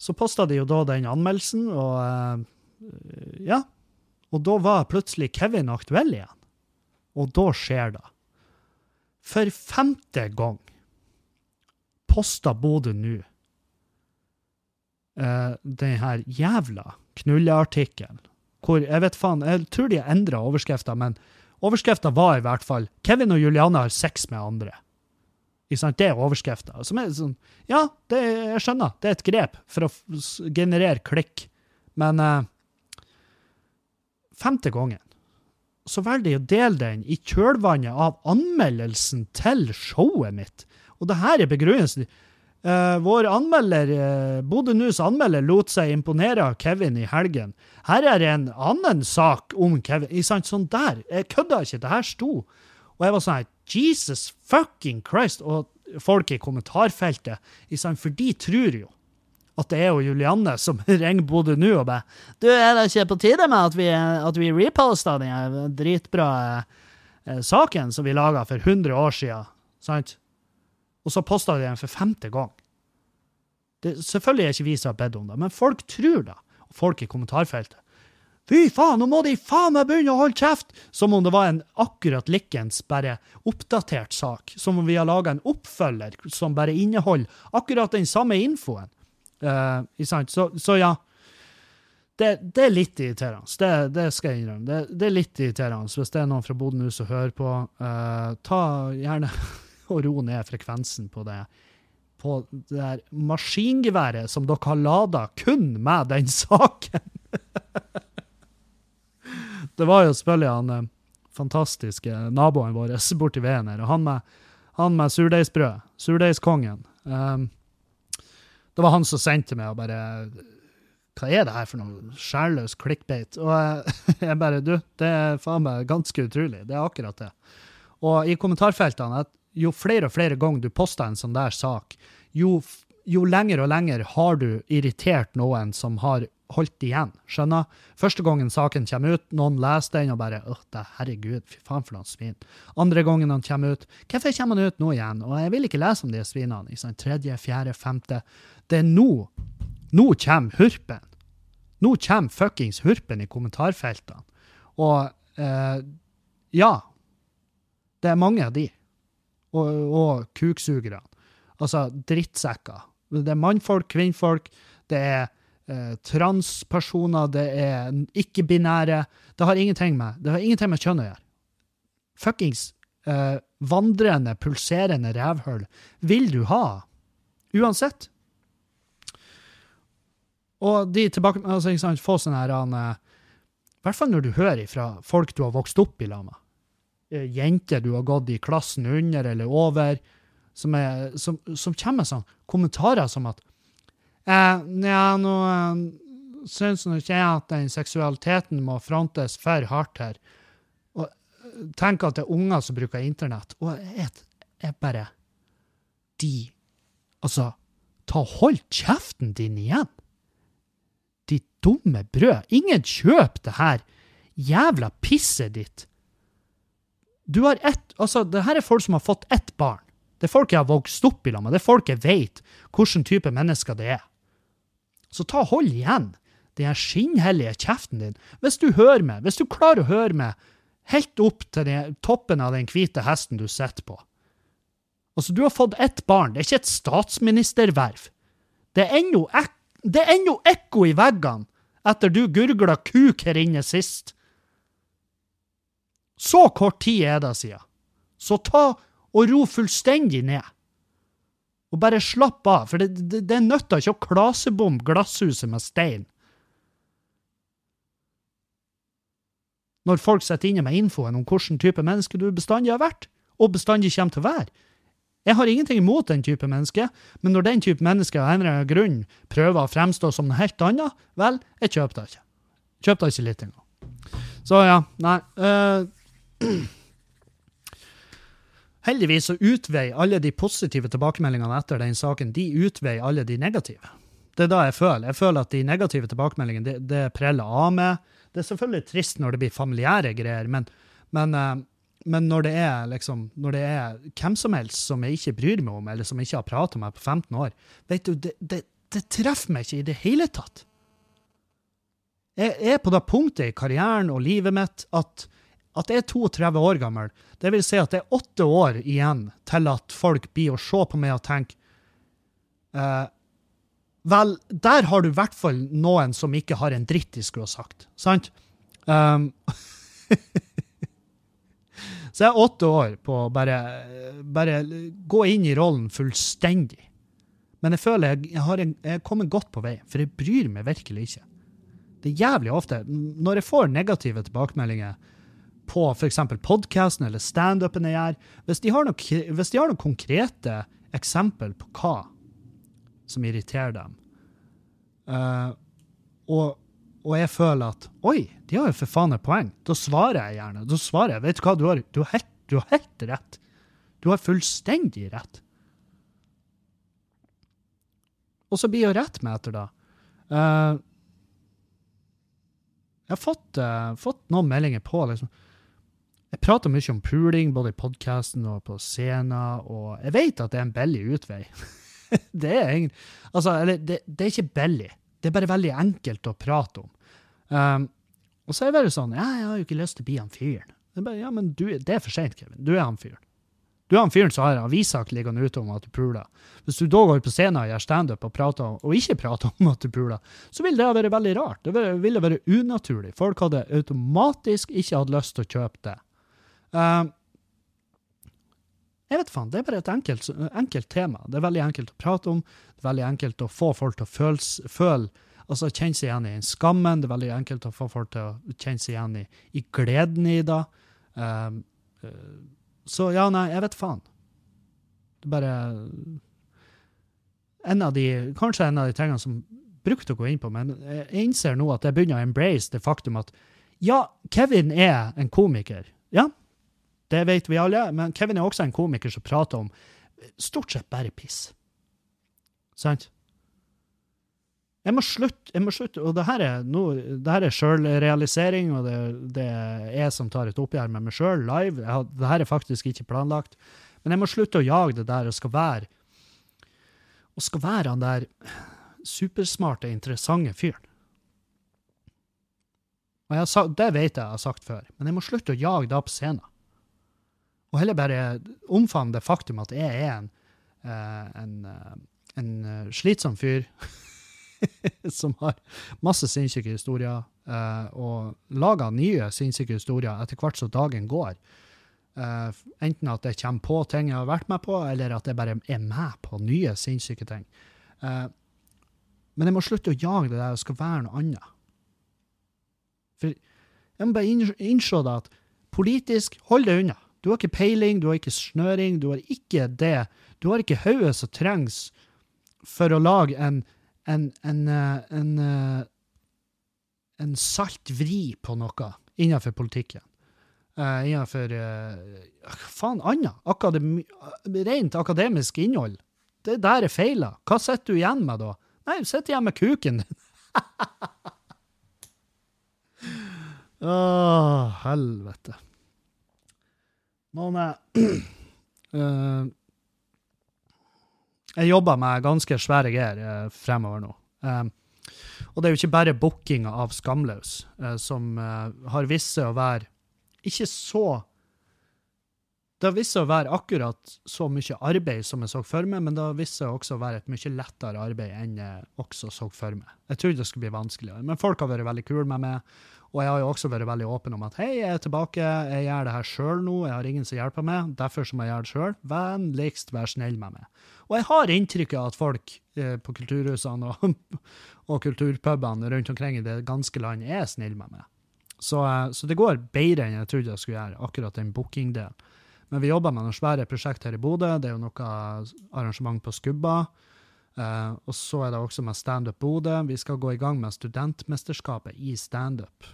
så posta de jo da den anmeldelsen, og uh, ja, og da var plutselig Kevin aktuell igjen. Og da skjer det. For femte gang posta Bodø nå uh, den her jævla knulleartikkelen. Hvor jeg vet faen, jeg tror de har endra overskrifta, men overskrifta var i hvert fall 'Kevin og Juliane har sex med andre'. Det er overskrifta. Er sånn Ja, det, jeg skjønner. Det er et grep for å generere klikk. Men uh, femte gangen så velger de å dele den i kjølvannet av anmeldelsen til showet mitt. Og det her er begrunnelsen. Uh, vår anmelder, uh, Bodø News anmelder lot seg imponere av Kevin i helgen. Her er en annen sak om Kevin. Sant, sånn der. Jeg kødda ikke. Det her sto. Og jeg var sånn Jesus fucking Christ! Og folk i kommentarfeltet, sant, for de tror jo at det er jo Julianne som [LAUGHS] ringer Bodø nå og bare 'Du, er det ikke på tide med at vi, at vi reposter den dritbra eh, saken som vi laga for 100 år siden?' Sant? Og så posta de den for femte gang. Det, selvfølgelig er ikke vi som har bedt om det, men folk tror det. Og folk i kommentarfeltet. Fy faen, nå må de faen meg begynne å holde kjeft! Som om det var en akkurat likens, bare oppdatert sak. Som om vi har laga en oppfølger som bare inneholder akkurat den samme infoen. Uh, så, så, ja. Det, det, er litt irriterende. Det, det skal jeg innrømme. Det, det, er litt irriterende. Hvis det er noen fra Bodø som hører på, uh, ta gjerne [LAUGHS] og ro ned frekvensen på det på det der maskingeværet som dere har lada kun med den [LAUGHS] saken. det var jo selvfølgelig han eh, fantastiske naboen vår borti veien her, og han med, han med surdeigsbrød, surdeigskongen. Um, det var han som sendte meg og bare Hva er det her for noe sjælløs clickbait? Og [LAUGHS] jeg bare Du, det er faen meg ganske utrolig. Det er akkurat det. Og i kommentarfeltene, jo flere og flere ganger du poster en sånn der sak, jo, jo lenger og lenger har du irritert noen som har holdt igjen. Skjønner? Første gangen saken kommer ut, noen leser den og bare åh, herregud, fy faen for noen svin. Andre gangen han kommer ut, hvorfor kommer han ut nå igjen? Og jeg vil ikke lese om de svinene. Tredje, fjerde, femte. Det er nå. Nå kommer hurpen. Nå kommer fuckings hurpen i kommentarfeltene. Og eh, ja, det er mange av de. Og, og kuksugerne. Altså drittsekker. Det er mannfolk, kvinnfolk, det er eh, transpersoner, det er ikke-binære. Det har ingenting med det har ingenting med kjønn å gjøre. Fuckings eh, vandrende, pulserende rævhull vil du ha. Uansett. Og de tilbake, altså, ikke sant, få sånn her uh, I hvert fall når du hører fra folk du har vokst opp i lag med. Uh, jenter du har gått i klassen under eller over, som, er, som, som kommer med sånn kommentarer som at eh, Ja, nå uh, syns ikke jeg at den seksualiteten må frontes for hardt her. Og tenk at det er unger som bruker internett. Og jeg, jeg bare De Altså, ta hold kjeften din igjen. Dumme brød. Ingen kjøp det her jævla pisset ditt. Du har ett Altså, det her er folk som har fått ett barn. Det er folk jeg har vokst opp i lag med. Det er folk jeg vet hvilken type mennesker det er. Så ta hold igjen den skinnhellige kjeften din. Hvis du hører meg, hvis du klarer å høre meg helt opp til den, toppen av den hvite hesten du sitter på. Altså, du har fått ett barn. Det er ikke et statsministerverv. Er det er ennå ekko i veggene etter du gurgla kuk her inne sist. Så kort tid er det siden. Så ta og ro fullstendig ned. Og bare slapp av, for det, det, det nytter ikke å klasebombe glasshuset med stein. Når folk sitter inne med infoen om hvilken type menneske du bestandig har vært, og bestandig kommer til å være. Jeg har ingenting imot den type menneske, men når den type menneske av en eller annen grunn prøver å fremstå som noe helt annet, vel, jeg kjøper det ikke. Kjøper det ikke litt engang. Så ja, nei. Uh, [CLEARS THROAT] heldigvis så utveier alle de positive tilbakemeldingene etter den saken de utveier alle de negative. Det er da jeg føler. Jeg føler at de negative tilbakemeldingene det, det preller av meg. Det er selvfølgelig trist når det blir familiære greier, men, men uh, men når det er liksom, når det er hvem som helst som jeg ikke bryr meg om, eller som jeg ikke har pratet med på 15 år, vet du, det, det, det, treffer meg ikke i det hele tatt. Jeg er på det punktet i karrieren og livet mitt at, at jeg er 32 år gammel. Det vil si at det er åtte år igjen til at folk blir å se på meg og tenke eh, Vel, der har du i hvert fall noen som ikke har en dritt de skulle ha sagt, sant? Um, [LAUGHS] Så jeg er åtte år på å bare, bare gå inn i rollen fullstendig. Men jeg føler jeg, jeg har en, jeg kommet godt på vei, for jeg bryr meg virkelig ikke. Det er jævlig ofte, når jeg får negative tilbakemeldinger på f.eks. podkasten eller standupen jeg gjør, hvis de, har har noen konkrete eksempel på hva som irriterer dem, uh, og og jeg føler at oi, de har jo for faen et poeng, da svarer jeg gjerne. Da svarer jeg. Vet du hva, du har, du har, helt, du har helt rett. Du har fullstendig rett. Og så blir jeg rett med etter da. Uh, jeg har fått, uh, fått, noen meldinger på liksom. Jeg prater mye om puling, både i podkasten og på scenen, og jeg vet at det er en billig utvei. [LAUGHS] det er egentlig Altså, eller, det, det er ikke billig. Det er bare veldig enkelt å prate om. Um, og så er det bare sånn Ja, jeg har jo ikke lyst til å bli han fyren. Det er bare, ja, men du, det er for seint, Kevin. Du er han fyren. Du er han fyren som har avissak liggende ute om at du puler. Hvis du da går på scenen og gjør standup og, prater, om, og ikke prater om at du puler, så vil det være veldig rart. Det ville være unaturlig. Folk hadde automatisk ikke hatt lyst til å kjøpe det. Um, jeg vet faen, Det er bare et enkelt, enkelt, tema. Det er veldig enkelt å prate om. Det er veldig enkelt å få folk til å føle, føle altså kjenne seg igjen i skammen. Det er veldig enkelt å få folk til å kjenne seg igjen i, i gleden i det. Um, så ja, nei, jeg vet faen. Det er bare en av de, Kanskje en av de tingene som brukte å gå inn på, men jeg innser nå at jeg begynner å embrace det faktum at ja, Kevin er en komiker. Ja, det vet vi alle. Men Kevin er også en komiker som prater om stort sett bare piss. Sant? Jeg må slutte, jeg må slutte og det her er, no, er sjølrealisering, og det, det, er jeg som tar et oppgjør med meg sjøl live. Det her er faktisk ikke planlagt. Men jeg må slutte å jage det der og skal være og skal være han der supersmarte, interessante fyren. Og jeg, Det vet jeg jeg har sagt før, men jeg må slutte å jage det på scenen. Og heller bare omfavne det faktum at jeg er en, uh, en, uh, en uh, slitsom fyr [LAUGHS] som har masse sinnssyke historier, og lager nye sinnssyke historier etter hvert som dagen går. enten at jeg kommer på ting jeg har vært med på, eller at jeg bare er med på nye sinnssyke ting. men jeg må slutte å jage det der og skal være noe annet. For jeg må bare innse at politisk, hold det unna. Du har ikke peiling, du har ikke snøring, du har ikke det. Du har ikke hodet som trengs for å lage en, en, en, eh, en, eh, en salt vri på noe innenfor politikken. Uh, innenfor uh, faen annet. Akademi, rent akademisk innhold. Det er der er feila. Hva sitter du igjen med da? Nei, du sitter igjen med kuken din. [LAUGHS] Å, helvete. Men uh, [CLEARS THROAT] Jeg jobber med ganske svære greier uh, fremover nå. Uh, og det er jo ikke bare bookinga av Skamløs uh, som har vist seg å være ikke så Det har vist seg å være akkurat så mye arbeid som jeg så for meg, men det har vist seg også å være et mye lettere arbeid enn jeg også så for meg. Jeg trodde det skulle bli vanskeligere, men folk har vært veldig kule med meg. Og jeg har jo også vært veldig åpen om at hei, jeg er tilbake, jeg gjør det her sjøl nå, jeg har ingen som hjelper meg, derfor må jeg gjøre det sjøl. Vennligst vær snill med meg. Og jeg har inntrykk av at folk eh, på kulturhusene og, [LAUGHS] og kulturpubene rundt omkring i det ganske land er snille med meg. Så, eh, så, det går bedre enn jeg trodde jeg skulle gjøre, akkurat den bookingdelen. Men vi jobber med noen svære prosjekt her i Bodø. Det er jo noe arrangement på Skubba. Uh, og så er det også med Standup Bodø. Vi skal gå i gang med studentmesterskapet i standup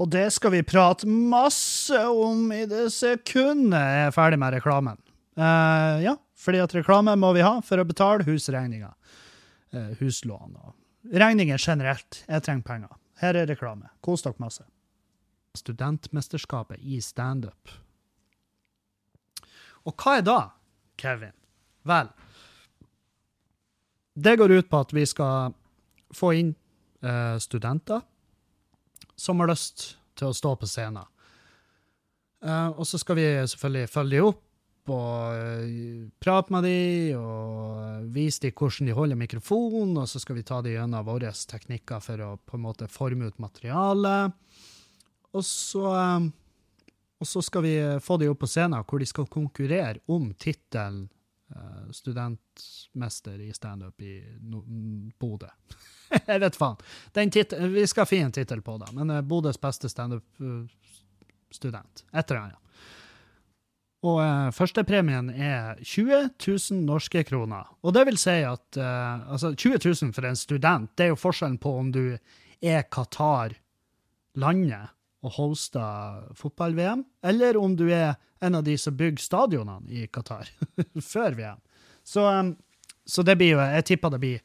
og det skal vi prate masse om i det sekundet jeg er ferdig med reklamen. Uh, ja, fordi at reklame må vi ha for å betale husregninger. Uh, huslån og regninger generelt. Jeg trenger penger. Her er reklame. Kos dere masse. Studentmesterskapet i standup. Og hva er da, Kevin? Vel, det går ut på at vi skal få inn uh, studenter som har lyst til å stå på scenen. Uh, og så skal vi selvfølgelig følge opp og uh, prate med dem og vise dem hvordan de holder mikrofonen, og så skal vi ta dem gjennom våre teknikker for å på en måte forme ut materialet. Og så, um, og så skal vi få dem opp på scenen hvor de skal konkurrere om tittelen studentmester i standup i no Bodø. [LAUGHS] jeg vet faen. vi skal finne en tittel på det, men uh, Bodøs beste standup-student. Uh, Et eller annet. Og uh, førstepremien er 20 000 norske kroner. Og det vil si at uh, altså 20 000 for en student, det er jo forskjellen på om du er Qatar, landet, og hoster fotball-VM, eller om du er en av de som bygger stadionene i Qatar [LAUGHS] før VM. Så, um, så det blir jo Jeg tipper det blir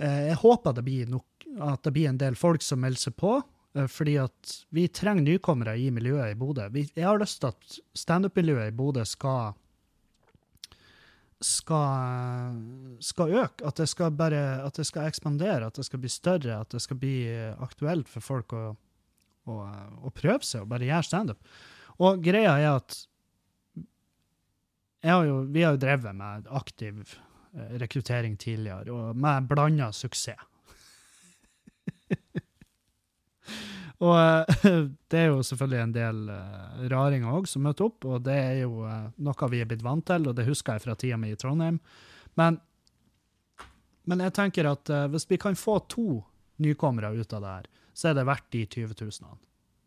Eh, jeg håper det blir nok, at det blir en del folk som melder seg på, eh, fordi at vi trenger nykommere i miljøet i Bodø. Jeg har lyst til at standup-miljøet i Bodø skal skal, skal, øke, at det skal, bare, at det skal ekspandere, at det skal bli større, at det skal bli aktuelt for folk å, å, å prøve seg og bare gjøre standup. Og greia er at har jo, vi har jo drevet med aktiv Eh, rekruttering tidligere, og med blanda suksess. [LAUGHS] og eh, [LAUGHS] det er jo selvfølgelig en del uh, raringer òg som møter opp, og det er jo noe vi er blitt vant til, og det husker jeg fra tida mi i Trondheim. Men, men jeg tenker at hvis vi kan få to nykommere ut av det her, så er det verdt de 20 000.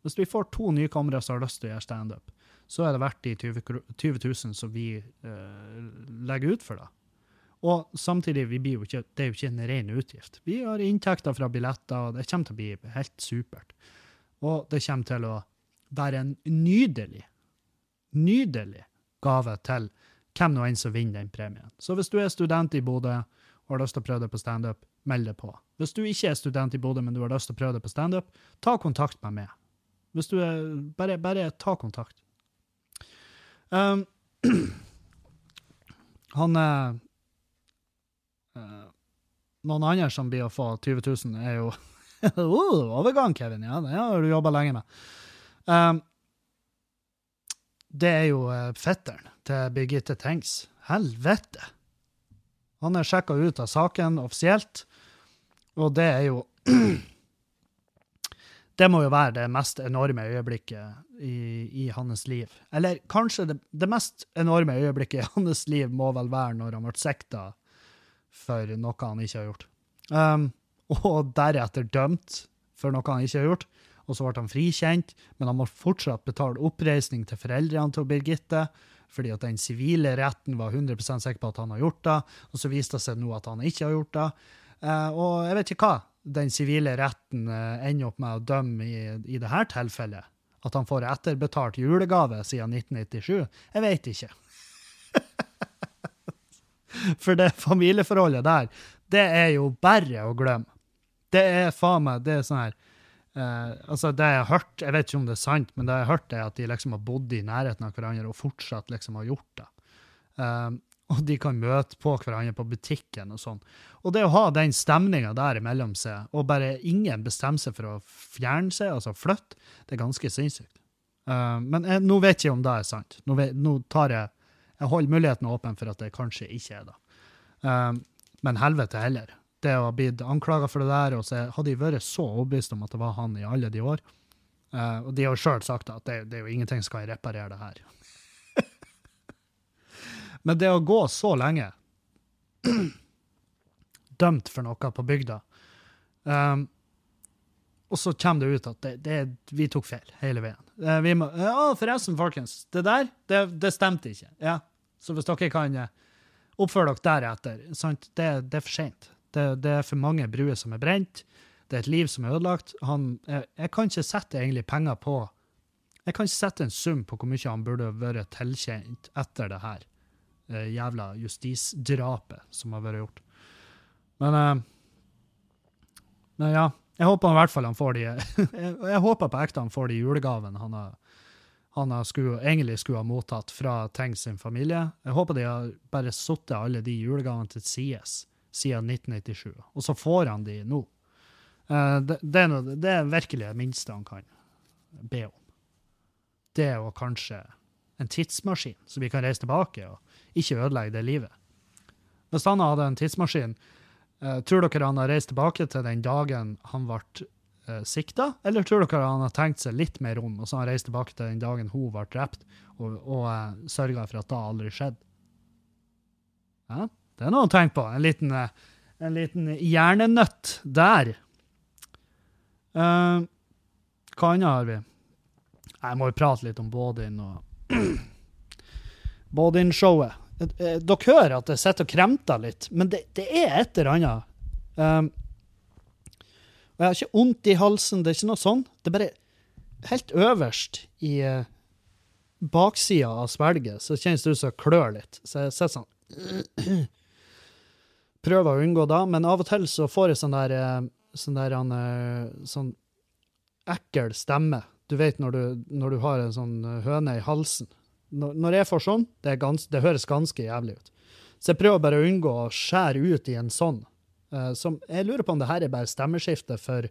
Hvis vi får to nykommere som har lyst til å gjøre standup, så er det verdt de 20, 20 000 som vi legger ut for det. Og samtidig, ikke, det er jo ikke en ren utgift. Vi har inntekter fra billetter, og det kommer til å bli helt supert. Og det kommer til å være en nydelig, nydelig gave til hvem nå enn som vinner den premien. Så hvis du er student i Bodø og har lyst til å prøve det på standup, meld deg på. Hvis du ikke er student i Bodø, men du har lyst til å prøve det på standup, ta kontakt med meg. Hvis du er, bare, bare ta kontakt. Um, [CLEARS THROAT] han Uh, noen andre som blir å få 20 000, er jo [LAUGHS] uh, Overgang, Kevin. Ja, det har du jobba lenge med. Um, det er jo uh, fetteren til Birgitte Tengs. Helvete! Han er sjekka ut av saken offisielt, og det er jo [CLEARS THROAT] Det må jo være det mest enorme øyeblikket i, i hans liv. Eller kanskje det, det, mest enorme øyeblikket i hans liv må vel være når han ble sikta for noe han ikke har gjort. Um, og deretter dømt for noe han ikke har gjort. Og så ble han frikjent, men han må fortsatt betale oppreisning til foreldrene til Birgitte, fordi at den sivile retten var 100 sikker på at han har gjort det, og så viste det seg nå at han ikke har gjort det. Uh, og jeg vet ikke hva den sivile retten uh, ender opp med å dømme i, i dette tilfellet. At han får etterbetalt julegave siden 1997. Jeg vet ikke. [LAUGHS] For det familieforholdet der, det er jo bare å glemme. Det er faen meg det er sånn her eh, altså Det jeg har hørt, jeg vet ikke om det er sant, men det jeg har hørt, er at de liksom har bodd i nærheten av hverandre og fortsatt liksom har gjort det. Um, og de kan møte på hverandre på butikken og sånn. Og det å ha den stemninga der imellom seg, og bare ingen bestemmer seg for å fjerne seg, altså flytte, det er ganske sinnssykt. Uh, men jeg, nå vet jeg om det er sant. Nå, vet, nå, tar jeg Jeg holder muligheten åpen for at det kanskje ikke er det. Uh, men helvete heller. Det å ha blitt anklaga for det der, og så hadde de vært så overbevist om at det var han i alle de år. Uh, og de har sjøl sagt at det, det, er jo ingenting som kan reparere det her. [LAUGHS] Men det å gå så lenge [CLEARS THROAT] dømt for noe på bygda um, og så kommer det ut at det, det, vi tok feil hele veien. Uh, vi må, ja, forresten, folkens, det der, det, stemte ikke. Ja, Så hvis dere kan oppføre dere deretter, sant? Det er for seint. Det, det, er for mange bruer som er brent. Det er et liv som er ødelagt. Han, jeg, jeg, kan ikke sette egentlig penger på Jeg kan ikke sette en sum på hvor mye han burde vært tilkjent etter det her eh, jævla justisdrapet som har vært gjort. Men, eh, men ja. Jeg håper i hvert fall han får de [LAUGHS] Jeg håper på ekte han får de julegavene han, har, han skulle, egentlig skulle ha mottatt fra Tengs sin familie. Jeg håper de har bare satt alle de julegavene til sides siden 1997, og så får han de nå. Eh, det, det, er noe, det er virkelig det minste han kan be om. Det og kanskje en tidsmaskin, så vi kan reise tilbake og ikke ødelegge det livet. Hvis han hadde en tidsmaskin Uh, tror dere han har reist tilbake til den dagen han ble uh, sikta, eller tror dere han har tenkt seg litt mer om, og så har han reist tilbake til den dagen hun ble drept, og, og eh, sørga for at det aldri skjedde? Ja, det er noe å tenke på. En liten, uh, en liten hjernenøtt der. Uh, hva annet har vi? Jeg må jo prate litt om Bådin og [CLEARS THROAT] Bådin-showet. Eh, dere hører at jeg sitter og kremter litt, men det, det er et eller annet. Um, og jeg har ikke vondt i halsen, det er ikke noe sånn. Det er bare helt øverst i uh, baksida av svelget så kjennes det ut som det klør litt. Så jeg sitter sånn [CLEARS THROAT] Prøver å unngå da, men av og til så får jeg sånn der, uh, sånn, der uh, sånn ekkel stemme. Du vet når du, når du har en sånn høne i halsen når jeg får sånn, det, gans, det, høres ganske jævlig ut. Så jeg prøver bare å unngå å skjære ut i en sånn. Som, jeg lurer på om det her er bare stemmeskifte for,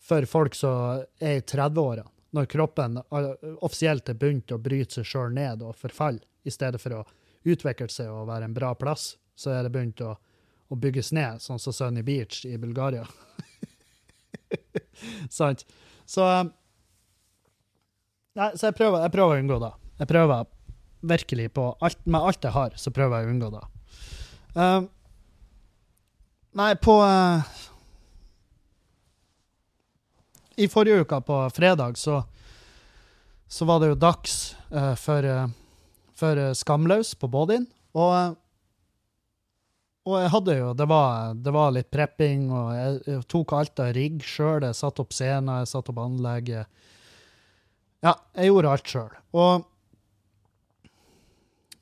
for folk som er i 30-årene, når kroppen offisielt er begynt å bryte seg sjøl ned og forfalle, i stedet for å utvikle seg og være en bra plass, så er det begynt å, å bygges ned, sånn som Sunny Beach i Bulgaria. [LAUGHS] Sant? Så, nei, så jeg, prøver, jeg prøver å unngå det. Jeg prøver virkelig på alt, Med alt jeg har, så prøver jeg å unngå det. Uh, nei, på uh, I forrige uke, på fredag, så, så var det jo dags uh, for, for Skamløs på Bådin. Og, og jeg hadde jo det var, det var, litt prepping, og jeg, jeg tok alt av rigg sjøl. Jeg satte opp scener, jeg satte opp anlegget. Ja, jeg gjorde alt sjøl. Og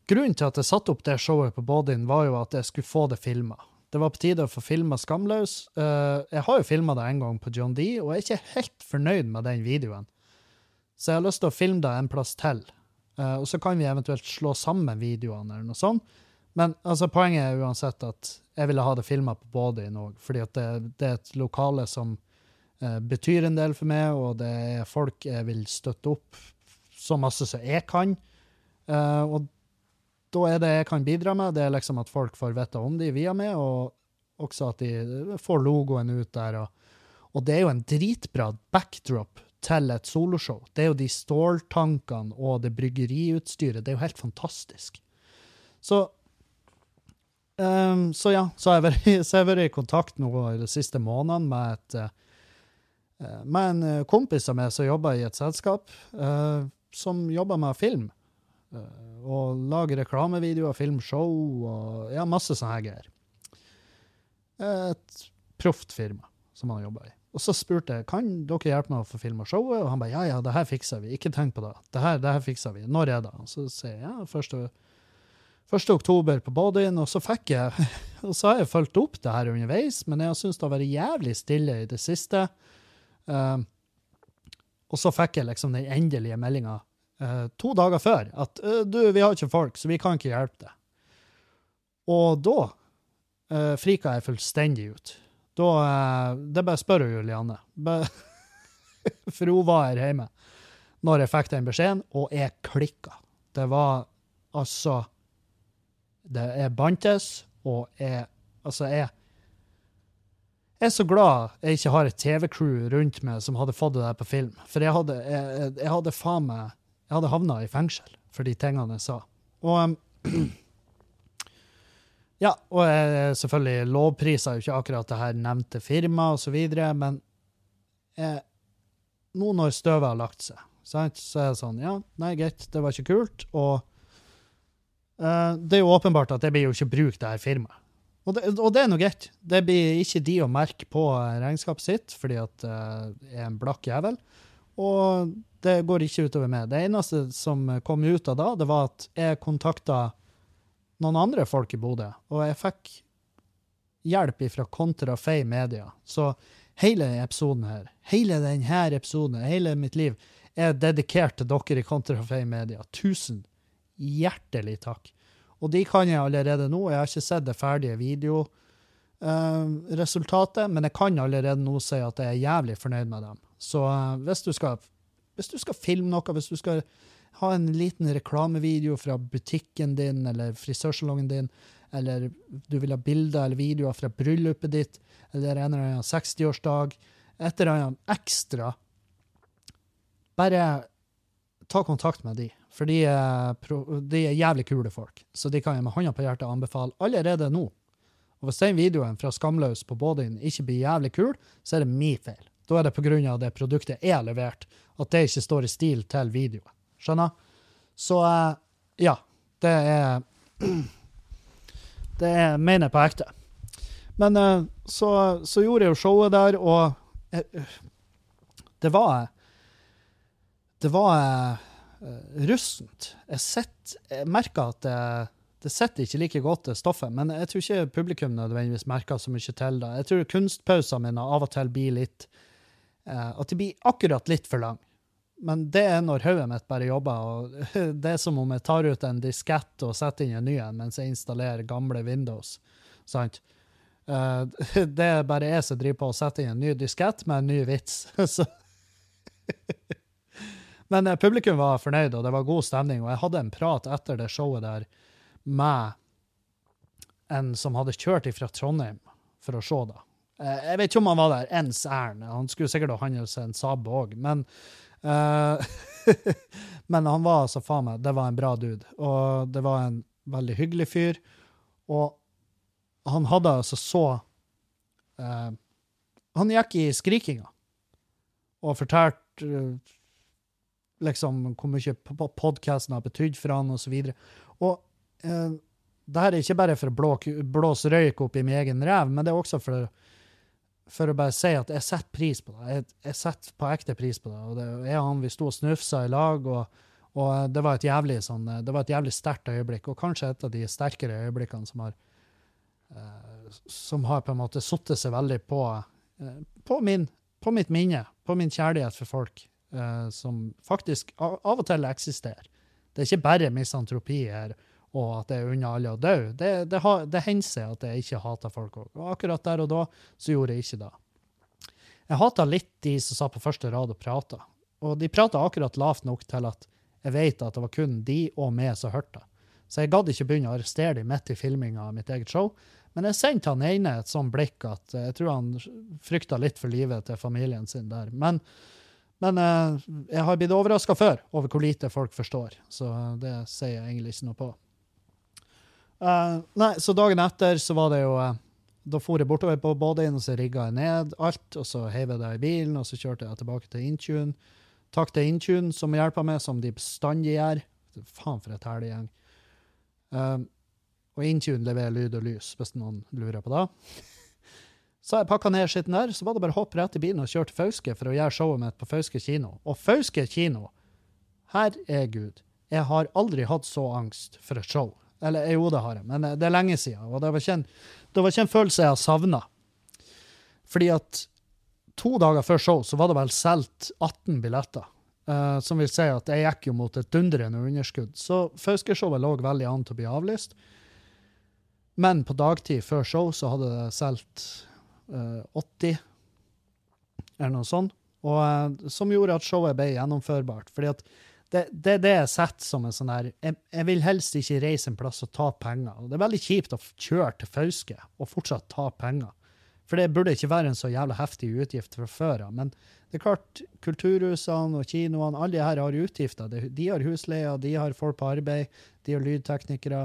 Grunnen til at jeg satte opp det showet på Bodin, var jo at jeg skulle få det filma. Det var på tide å få filma Skamløs. Uh, jeg har jo filma det en gang på John D, og jeg er ikke helt fornøyd med den videoen. Så jeg har lyst til å filme det en plass til. Uh, og så kan vi eventuelt slå sammen videoene, eller noe sånt. Men altså, poenget er uansett at jeg ville ha det filma på Bodin òg, fordi at det, det, er et lokale som eh, betyr en del for meg, og det er folk jeg vil støtte opp så masse som jeg kan. og da er det jeg kan bidra med, det er liksom at folk får vite om de via meg, og også at de får logoen ut der. Og, og det er jo en dritbra backdrop til et soloshow. Det er jo de ståltankene og det bryggeriutstyret. Det er jo helt fantastisk. Så um, Så ja, så har, jeg vært i [LAUGHS] kontakt nå de siste månedene med, et, uh, med en kompis av meg som jobber i et selskap uh, som jobber med film. Uh, og lager reklamevideoer, filmshow og ja, masse sånne greier. Et proft firma som han jobber i. Og så spurte jeg kan dere hjelpe meg å få filma showet, og han ba ja, ja, det her fikser vi. Ikke tenk på det. Det her, det her fikser vi. Når er det? Og så sier jeg ja, første, 1. oktober på Bodøen, og så fikk jeg [LAUGHS] og så har jeg fulgt opp det her underveis, men jeg har syntes det har vært jævlig stille i det siste. Uh, og så fikk jeg liksom den endelige meldinga uh, to dager før at uh, du, vi har ikke folk, så vi kan ikke hjelpe deg. Og da uh, frika jeg fullstendig ut. Da Det bare spør jo Julianne. [LAUGHS] For hun var her hjemme når jeg fikk den beskjeden, og jeg klikka. Det var altså Det er bantes, og jeg Altså, jeg jeg er så glad jeg ikke har et TV-crew rundt meg som hadde fått det der på film. For jeg hadde, jeg, jeg hadde faen meg Jeg hadde havna i fengsel for de tingene jeg sa. Og [CLEARS THROAT] Ja, og jeg selvfølgelig lovpriser jo ikke akkurat det her nevnte firmaet osv., men jeg, nå når støvet har lagt seg, sant, så er det sånn Ja, nei, greit, det var ikke kult. Og det er jo åpenbart at det blir jo ikke brukt det her firmaet. Og det, og det, er noe greit. Det blir ikke de å merke på regnskapet sitt, fordi at det er en blakk jævel. Og det går ikke utover meg. Det eneste som kom ut av da, det var at jeg kontakta noen andre folk i Bodø, og jeg fikk hjelp fra Kontrafei Media. Så hele episoden her, hele denne episoden, hele mitt liv, er dedikert til dere i Kontrafei Media. Tusen hjertelig takk. Og de kan jeg allerede nå. Jeg har ikke sett det ferdige videoresultatet, uh, men jeg kan allerede nå si at jeg er jævlig fornøyd med dem. Så uh, hvis, du skal, hvis, du skal, filme noe, hvis du skal ha en liten reklamevideo fra butikken din eller frisørsalongen din, eller du vil ha bilder eller videoer fra bryllupet ditt, eller en eller annen 60-årsdag, et eller annet ekstra, bare ta kontakt med de. For de er, de er, jævlig kule folk, så de kan jeg med hånda på hjertet anbefale allerede nå. Og hvis den videoen fra Skamløs på Bådin ikke blir jævlig kul, så er det min feil. Da er det pga. det produktet jeg har levert, at det ikke står i stil til videoen. Skjønner? Så eh, ja. Det er [CLEARS THROAT] Det er, mener jeg på ekte. Men eh, så, så, gjorde jeg jo showet der, og eh, det var Det var russent. Jeg, sett, jeg merker at det, det sitter ikke like godt, det stoffet. Men jeg tror ikke publikum nødvendigvis merker så mye til det. Jeg tror kunstpausene mine av og til blir litt uh, At de blir akkurat litt for lange. Men det er når hodet mitt bare jobber. og [LAUGHS] Det er som om jeg tar ut en diskett og setter inn en ny en mens jeg installerer gamle Windows. Sant? Uh, [LAUGHS] det er bare jeg som driver på å sette inn en ny diskett med en ny vits. [LAUGHS] Så men eh, publikum var fornøyd, og det var god stemning. Og jeg hadde en prat etter det showet der med en som hadde kjørt ifra Trondheim for å se det. Eh, jeg vet ikke om han var der ens ærend. Han skulle sikkert ha handlet seg en Saab òg, men uh, [LAUGHS] Men han var altså faen meg Det var en bra dude. Og det var en veldig hyggelig fyr. Og han hadde altså så uh, Han gikk i skrikinga og fortalte uh, liksom, hvor mye podkasten har betydd for han, osv. Og, og eh, det her er ikke bare for å blå, blåse røyk opp i min egen ræv, men det er også for, for, å bare si at jeg setter pris på det. Jeg, jeg setter på ekte pris på det. Og det er han vi sto og snufsa i lag, og, og det var et jævlig sånn, et jævlig sterkt øyeblikk, og kanskje et av de sterkere øyeblikkene som har eh, som har på en måte satt seg veldig på, eh, på, min, på mitt minne, på min kjærlighet for folk uh, som faktisk av, og til eksisterer. Det er ikke bare misantropi her og at det er unna alle å dø. Det, det, det hender seg at jeg ikke hater folk òg. Og akkurat der og da så gjorde jeg ikke det. Jeg hata litt de som sa på første rad og prata. Og de prata akkurat lavt nok til at jeg vet at det var kun de og meg som hørte. Så jeg gadd ikke begynne å arrestere dem midt i filminga av mitt eget show. Men jeg sendte han ene et sånt blikk at jeg tror han frykta litt for livet til familien sin der. Men men eh, jeg har blitt overraska før over hvor lite folk forstår, så det sier jeg egentlig ikke noe på. Uh, nei, så dagen etter så var det jo uh, Da for jeg bortover på Bådøyen, og så rigga jeg ned alt, og så heiv jeg det i bilen, og så kjørte jeg tilbake til Intune. Takk til Intune, som hjelper meg, som de bestandig gjør. Faen, for et herlig gjeng. Uh, og Intune leverer lyd og lys, hvis noen lurer på det. Så jeg pakka ned skitten der, så var det bare å hoppe rett i bilen og kjøre til Fauske for å gjøre showet mitt på Fauske kino. Og Fauske kino, her er Gud. Jeg har aldri hatt så angst for et show Eller jo, det har jeg, men eh, det er lenge siden. Og det var ikke en, var ikke en følelse jeg har savna. Fordi at to dager før show så var det vel solgt 18 billetter. Uh, som vil si at jeg gikk jo mot et dundrende underskudd. Så Fauske-showet lå veldig an til å bli avlyst. Men på dagtid før show så hadde det solgt 80, eller noe sånt. Og, uh, som gjorde at showet ble gjennomførbart. Fordi at det, det det jeg setter som en sånn her jeg, jeg, vil helst ikke reise en plass og ta penger. Og det er veldig kjipt å kjøre til Fauske og fortsatt ta penger. For det burde ikke være en så jævla heftig utgift fra før av. Men det er klart, kulturhusene og kinoene, alle de her har utgifter. De har husleier, de har folk på arbeid, de har lydteknikere,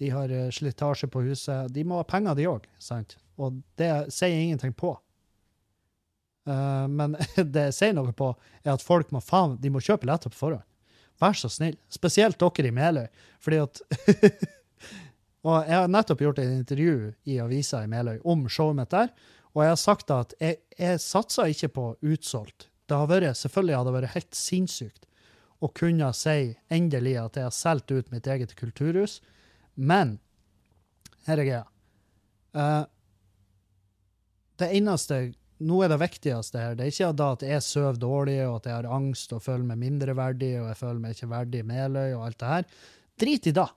de har eh, slitasje på huset. De må ha penger, de òg, sant? Og det sier ingenting på. Uh, men [LAUGHS] det jeg sier noe på, er at folk må faen, de må kjøpe billetter på forhånd. Vær så snill. Spesielt dere i Meløy. Fordi at [LAUGHS] Og jeg har nettopp gjort et intervju i avisa i Meløy om showet mitt der, og jeg har sagt at jeg, jeg satser ikke på utsolgt. Det har vært, selvfølgelig hadde vært helt sinnssykt å kunne si endelig at jeg har solgt ut mitt eget kulturhus, men her er greia. Uh, det eneste nå er det viktigste her. Det er ikke da at jeg sover dårlig, og at jeg har angst og føler meg mindreverdig, og jeg føler meg ikke verdig i Meløy og alt det her. Drit i det.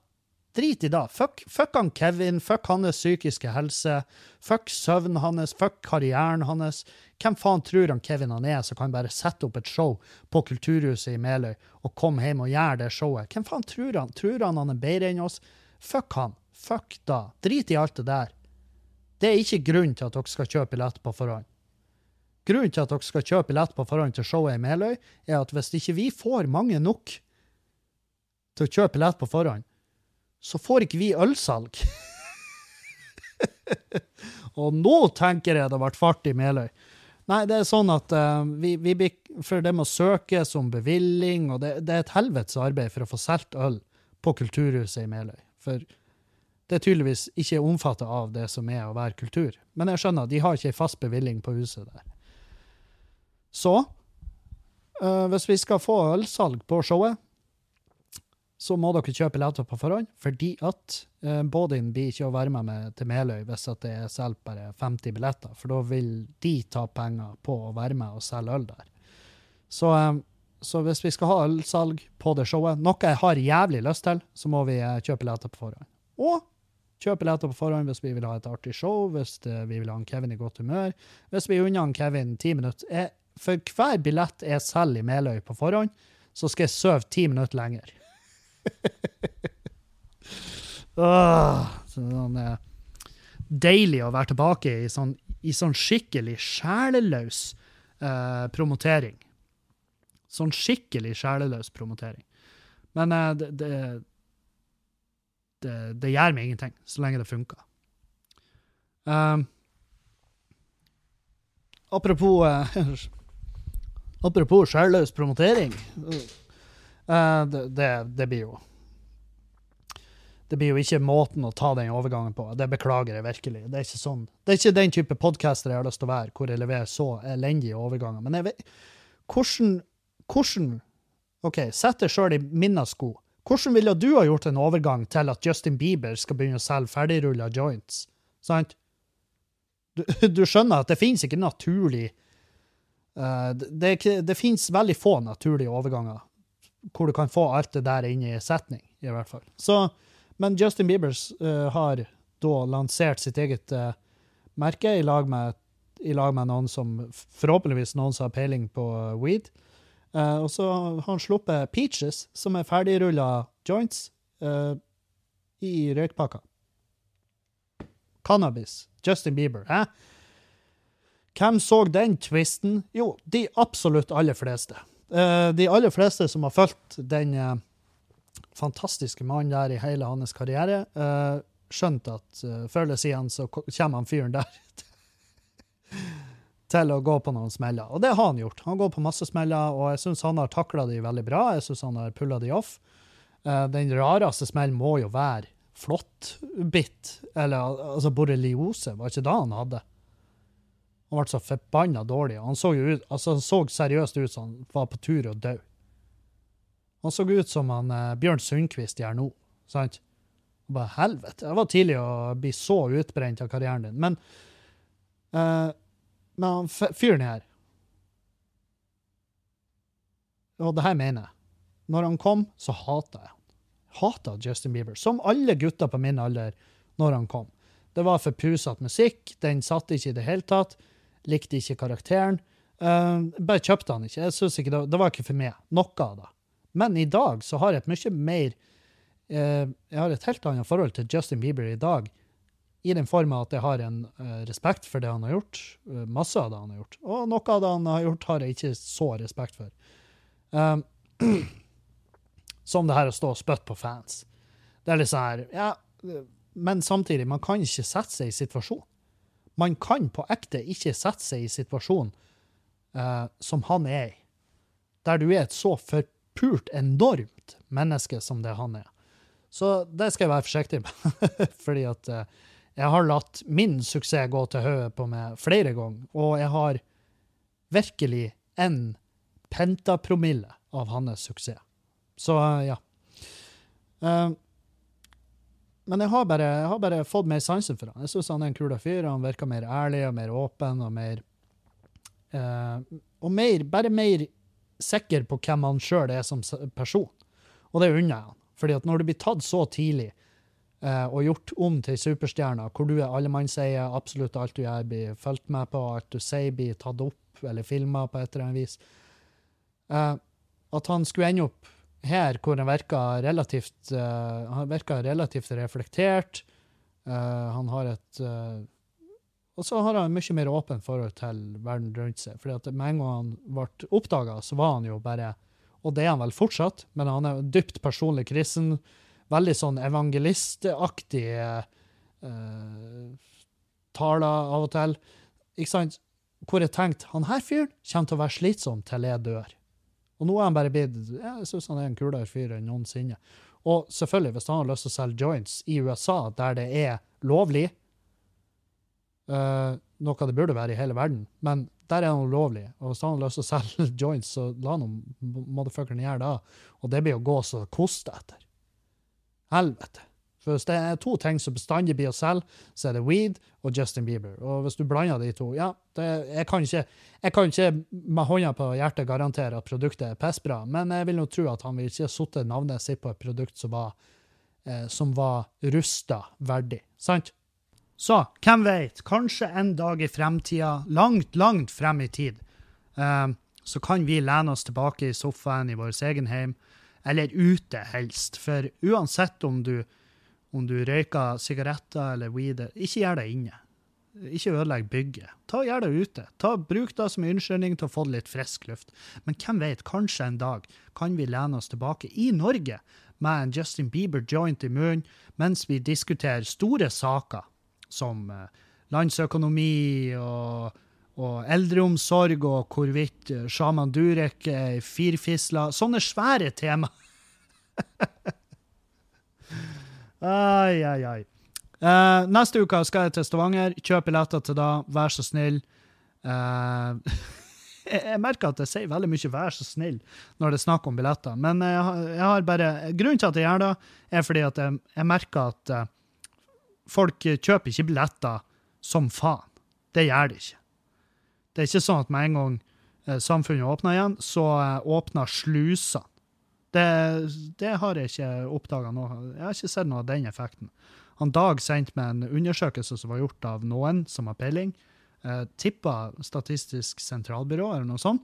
Drit i det. Fuck, fuck han Kevin, fuck hans psykiske helse, fuck søvnen hans, fuck karrieren hans. Hvem faen tror han Kevin han er, som kan bare sette opp et show på Kulturhuset i Meløy og komme hjem og gjøre det showet? Hvem faen tror han? Tror han han er bedre enn oss? Fuck han. Fuck da. Drit i alt det der. Det er ikke grunnen til at dere skal kjøpe billett på forhånd. Grunnen til at dere skal kjøpe billett på forhånd til showet i Meløy, er at hvis ikke vi får mange nok til å kjøpe billett på forhånd, så får ikke vi ølsalg. [LAUGHS] og nå tenker jeg det ble fart i Meløy. Nei, det er sånn at uh, vi, vi, For det må søkes om bevilling, og det, det er et helvetes arbeid for å få solgt øl på Kulturhuset i Meløy. For det er tydeligvis ikke omfattet av det som er å være kultur. Men jeg skjønner, de har ikke ei fast bevilling på huset der. Så uh, hvis vi skal få ølsalg på showet, så må dere kjøpe billetter på forhånd, fordi at uh, Bådin blir ikke å være med, med til Meløy hvis at det er solgt bare 50 billetter, for da vil de ta penger på å være med og selge øl der. Så, um, så hvis vi skal ha ølsalg på det showet, noe jeg har jævlig lyst til, så må vi kjøpe billetter på forhånd. Og kjøpe billetter på forhånd hvis vi vil ha et artig show, hvis vi vil ha en Kevin i godt humør. Hvis vi unner Kevin ti minutter. Jeg for hver billett jeg selger i Meløy på forhånd, så skal jeg sove ti minutter lenger. [LAUGHS] Åh, sånn, eh, deilig å være tilbake i sånn, i sånn skikkelig sjeleløs eh, promotering. Sånn skikkelig sjeleløs promotering. Men eh, det, det, det, det, gjør meg ingenting, så lenge det funker. Um, apropos uh, [LAUGHS] Apropos sjelløs promotering. Uh, det, det, det, blir jo Det blir jo ikke måten å ta den overgangen på. Det beklager jeg virkelig. Det er ikke sånn. Det er ikke den type podcaster jeg har lyst til å være, hvor jeg leverer så elendige overganger. Men jeg vet Hvordan, hvordan OK, sett deg sjøl i mine sko. Hvordan ville du ha gjort en overgang til at Justin Bieber skal begynne å selge ferdigrulla joints? Sant? Du, [LAUGHS] du skjønner at det finnes ikke naturlig Uh, det, det finnes veldig få naturlige overganger hvor du kan få alt det der inn i setning, i hvert fall. Så, men Justin Bieber uh, har da lansert sitt eget uh, merke i lag, med, i lag, med, noen som forhåpentligvis noen som har peiling på weed. Og så har han sluppet Peaches, som er ferdigrulla joints i røykpakka. Cannabis. Justin Bieber. Eh? Hvem så den twisten? Jo, de absolutt aller fleste. Uh, de aller fleste som har fulgt den uh, fantastiske mannen der i hele hans karriere, uh, skjønte at uh, før eller siden så kommer han fyren der [LAUGHS] til å gå på noen smeller. Og det har han gjort. Han går på masse smeller, og jeg syns han har takla de veldig bra. Jeg syns han har pulla de off. den rareste smellen må jo være flåttbitt, eller altså borreliose, var ikke det han hadde? Han ble så forbanna dårlig. Han så, ut, altså, han så seriøst ut som han var på tur å dø. Han så ut som han eh, Bjørn Sundquist gjør nå. sant? Bare helvete. Det var tidlig å bli så utbrent av karrieren din. Men, uh, men han fyren her Og det her mener jeg. Når han kom, så hata jeg han. Hata Justin Bieber. Som alle gutter på min alder når han kom. Det var for pusete musikk. Den satt ikke i det hele tatt. Likte ikke karakteren. Uh, bare kjøpte han ikke. Jeg synes ikke det, det var ikke for meg. Noe av det. Men i dag så har jeg et mye mer uh, Jeg har et helt annet forhold til Justin Bieber i dag. I den form at jeg har en uh, respekt for det han har gjort. Uh, masse av det han har gjort. Og noe av det han har gjort, har jeg ikke så respekt for. Um, [CLEARS THROAT] som det her å stå og spytte på fans. Det er litt sånn her Ja, men samtidig, man kan ikke sette seg i situasjon. Man kan på ekte ikke sette seg i situasjon uh, som han er i. Der du er et så forpult enormt menneske som det han er. Så det skal jeg være forsiktig med. [LAUGHS] Fordi at eh, jeg har latt min suksess gå til hodet på meg flere ganger, og jeg har virkelig en pentapromille av hans suksess. Så eh, ja. Eh, men jeg har, bare, jeg har bare fått mer sansen for han. Jeg syns han er en kul fyr. Han virker mer ærlig og mer åpen og mer eh, Og mer, bare mer sikker på hvem han sjøl er som person. Og det unner jeg han. Fordi at når du blir tatt så tidlig og gjort om til superstjerner, hvor du er allemannseie, absolutt alt du gjør blir fulgt med på, alt du sier blir tatt opp eller filma på et eller annet vis eh, At han skulle ende opp her hvor han virker relativt eh, Han virker relativt reflektert. Eh, han har et eh, Og så har han mye mer åpent forhold til verden rundt seg. fordi at med en gang han ble oppdaga, så var han jo bare Og det er han vel fortsatt, men han er dypt personlig kristen. Veldig sånn evangelistaktig eh, taler av og til. Ikke sant? Hvor jeg tenkte han her fyren kommer til å være slitsom til jeg dør. Og nå er han bare blitt Jeg syns han er en kulere fyr enn noensinne. Og selvfølgelig, hvis han har lyst til å selge joints i USA, der det er lovlig uh, Noe det burde være i hele verden, men der er han ulovlig. Og hvis han har lyst til å selge [LAUGHS] joints, så la han motherfuckeren gjøre det. Og det blir å gå så det koster etter. Helvete. For hvis det er to ting som bestandig blir å selge, så er det weed og Justin Bieber. Og hvis du blander de to Ja, det, jeg, kan ikke, jeg kan ikke med hånda på hjertet garantere at produktet er pissbra, men jeg vil nå tro at han vil ikke ha satt navnet sitt på et produkt som var, eh, var rusta verdig. Sant? Så hvem vet, kanskje en dag i fremtida, langt, langt frem i tid, eh, så kan vi lene oss tilbake i sofaen i vår egen heim, eller ute helst. For uansett om du om du røyker sigaretter eller weed, ikke gjør det inne. Ikke ødelegg bygget. Ta Gjør det ute. Ta, bruk det som unnskyldning til å få litt frisk luft. Men hvem vet, kanskje en dag kan vi lene oss tilbake i Norge med en Justin Bieber joint i munnen mens vi diskuterer store saker som eh, landsøkonomi og, og eldreomsorg og hvorvidt eh, sjaman Durek er firfisla. Sånne svære tema. [LAUGHS] Ai, ai, ai. Uh, neste uke skal jeg til Stavanger. Kjøp billetter til da, vær så snill. [LAUGHS] Uh, jeg, merker at jeg sier veldig mye 'vær så snill' når det er snakk om billetter. Men jeg, jeg har bare, grunnen til at jeg gjør det, er fordi at jeg, jeg merker at uh, folk kjøper ikke billetter som faen. Det gjør de ikke. Det er ikke sånn at med en gang eh, samfunnet åpner igjen, så eh, åpner slusene. Det, det har jeg ikke oppdaga nå. Jeg har ikke sett noe av den effekten. Han Dag sendte meg en undersøkelse som var gjort av noen som har peiling. Eh, tippa Statistisk sentralbyrå eller noe sånt.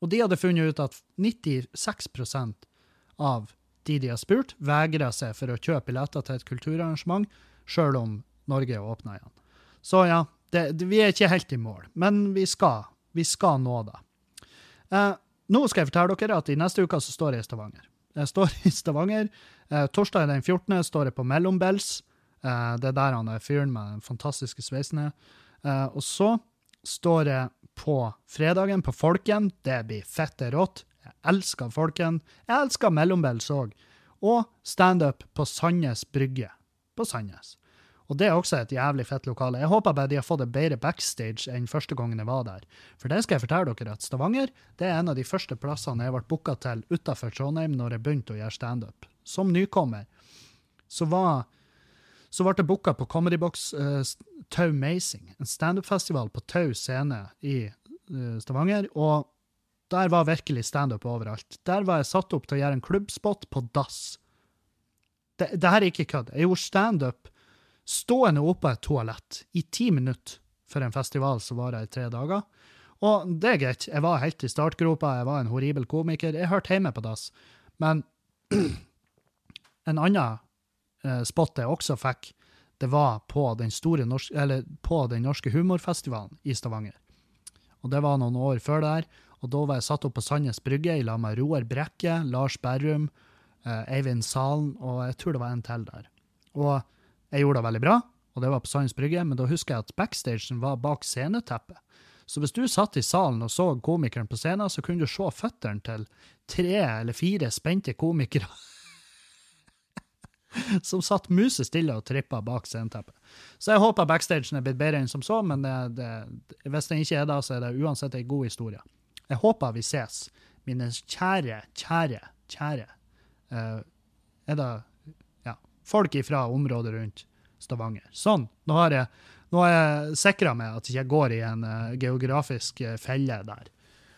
Og de hadde funnet ut at 96% av de de har spurt, vegrer seg for å kjøpe billetter til et kulturarrangement, sjøl om Norge åpner igjen. Så ja, det, vi er ikke helt i mål, men vi skal, vi skal nå det. Eh, nå skal jeg fortelle dere at i neste uke så står jeg i Stavanger. Jeg står i Stavanger. Eh, torsdag den 14. står jeg på Mellombels. Eh, det er der han er fyren med den fantastiske sveisen er. Eh, og så står jeg på fredagen på Folken. Det blir fette rått. Jeg elsker Folken. Jeg elsker Mellombels òg. Og standup på Sandnes Brygge på Sandnes. Og det er også et jævlig fett lokale. Jeg håper bare de har fått det bedre backstage enn første gangen jeg var der. For det skal jeg fortelle dere, at Stavanger det er en av de første plassene jeg ble booka til utafor Trondheim når jeg begynte å gjøre standup. Som nykommer. så var så ble det booka på Comedy Box uh, Tau Mazing, en standup-festival på Tau scene i uh, Stavanger. Og der var virkelig standup overalt. Der var jeg satt opp til å gjøre en klubbspot på dass. Det, det her er ikke kødd. Jeg gjorde standup stående oppe på et toalett i ti minutter for en festival som varer i tre dager. Og det er greit, jeg var helt i startgropa, jeg var en horribel komiker. Jeg hørte hjemme på dass. Men [CLEARS THROAT] en annen eh, spot jeg også fikk, det var på den, norske, eller på den norske humorfestivalen i Stavanger. Og det var noen år før der. Og da var jeg satt opp på Sandnes Brygge i lag med Roar Brekke, Lars Berrum, eh, Eivind Salen, og jeg tror det var en til der. Og jeg gjorde det veldig bra, og det var på Science Brygge, men da husker jeg at backstagen var bak sceneteppet. Så hvis du satt i salen og så komikeren på scenen, så kunne du se føttene til tre eller fire spente komikere [LAUGHS] som satt musestille og trippa bak sceneteppet. Så jeg håper backstagen er blitt bedre enn som så, men det, det, hvis den ikke er det, så er det uansett en god historie. Jeg håper vi ses, mine kjære, kjære, kjære uh, Er det folk fra området rundt Stavanger. Sånn. Nå har jeg nå jeg sikra meg at jeg ikke går i en uh, geografisk uh, felle der.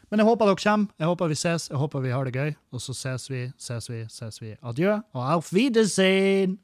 Men jeg håper dere kommer, jeg håper vi ses, jeg håper vi har det gøy. Og så ses vi, ses vi, ses vi. Adjø og auf Wiedersehen!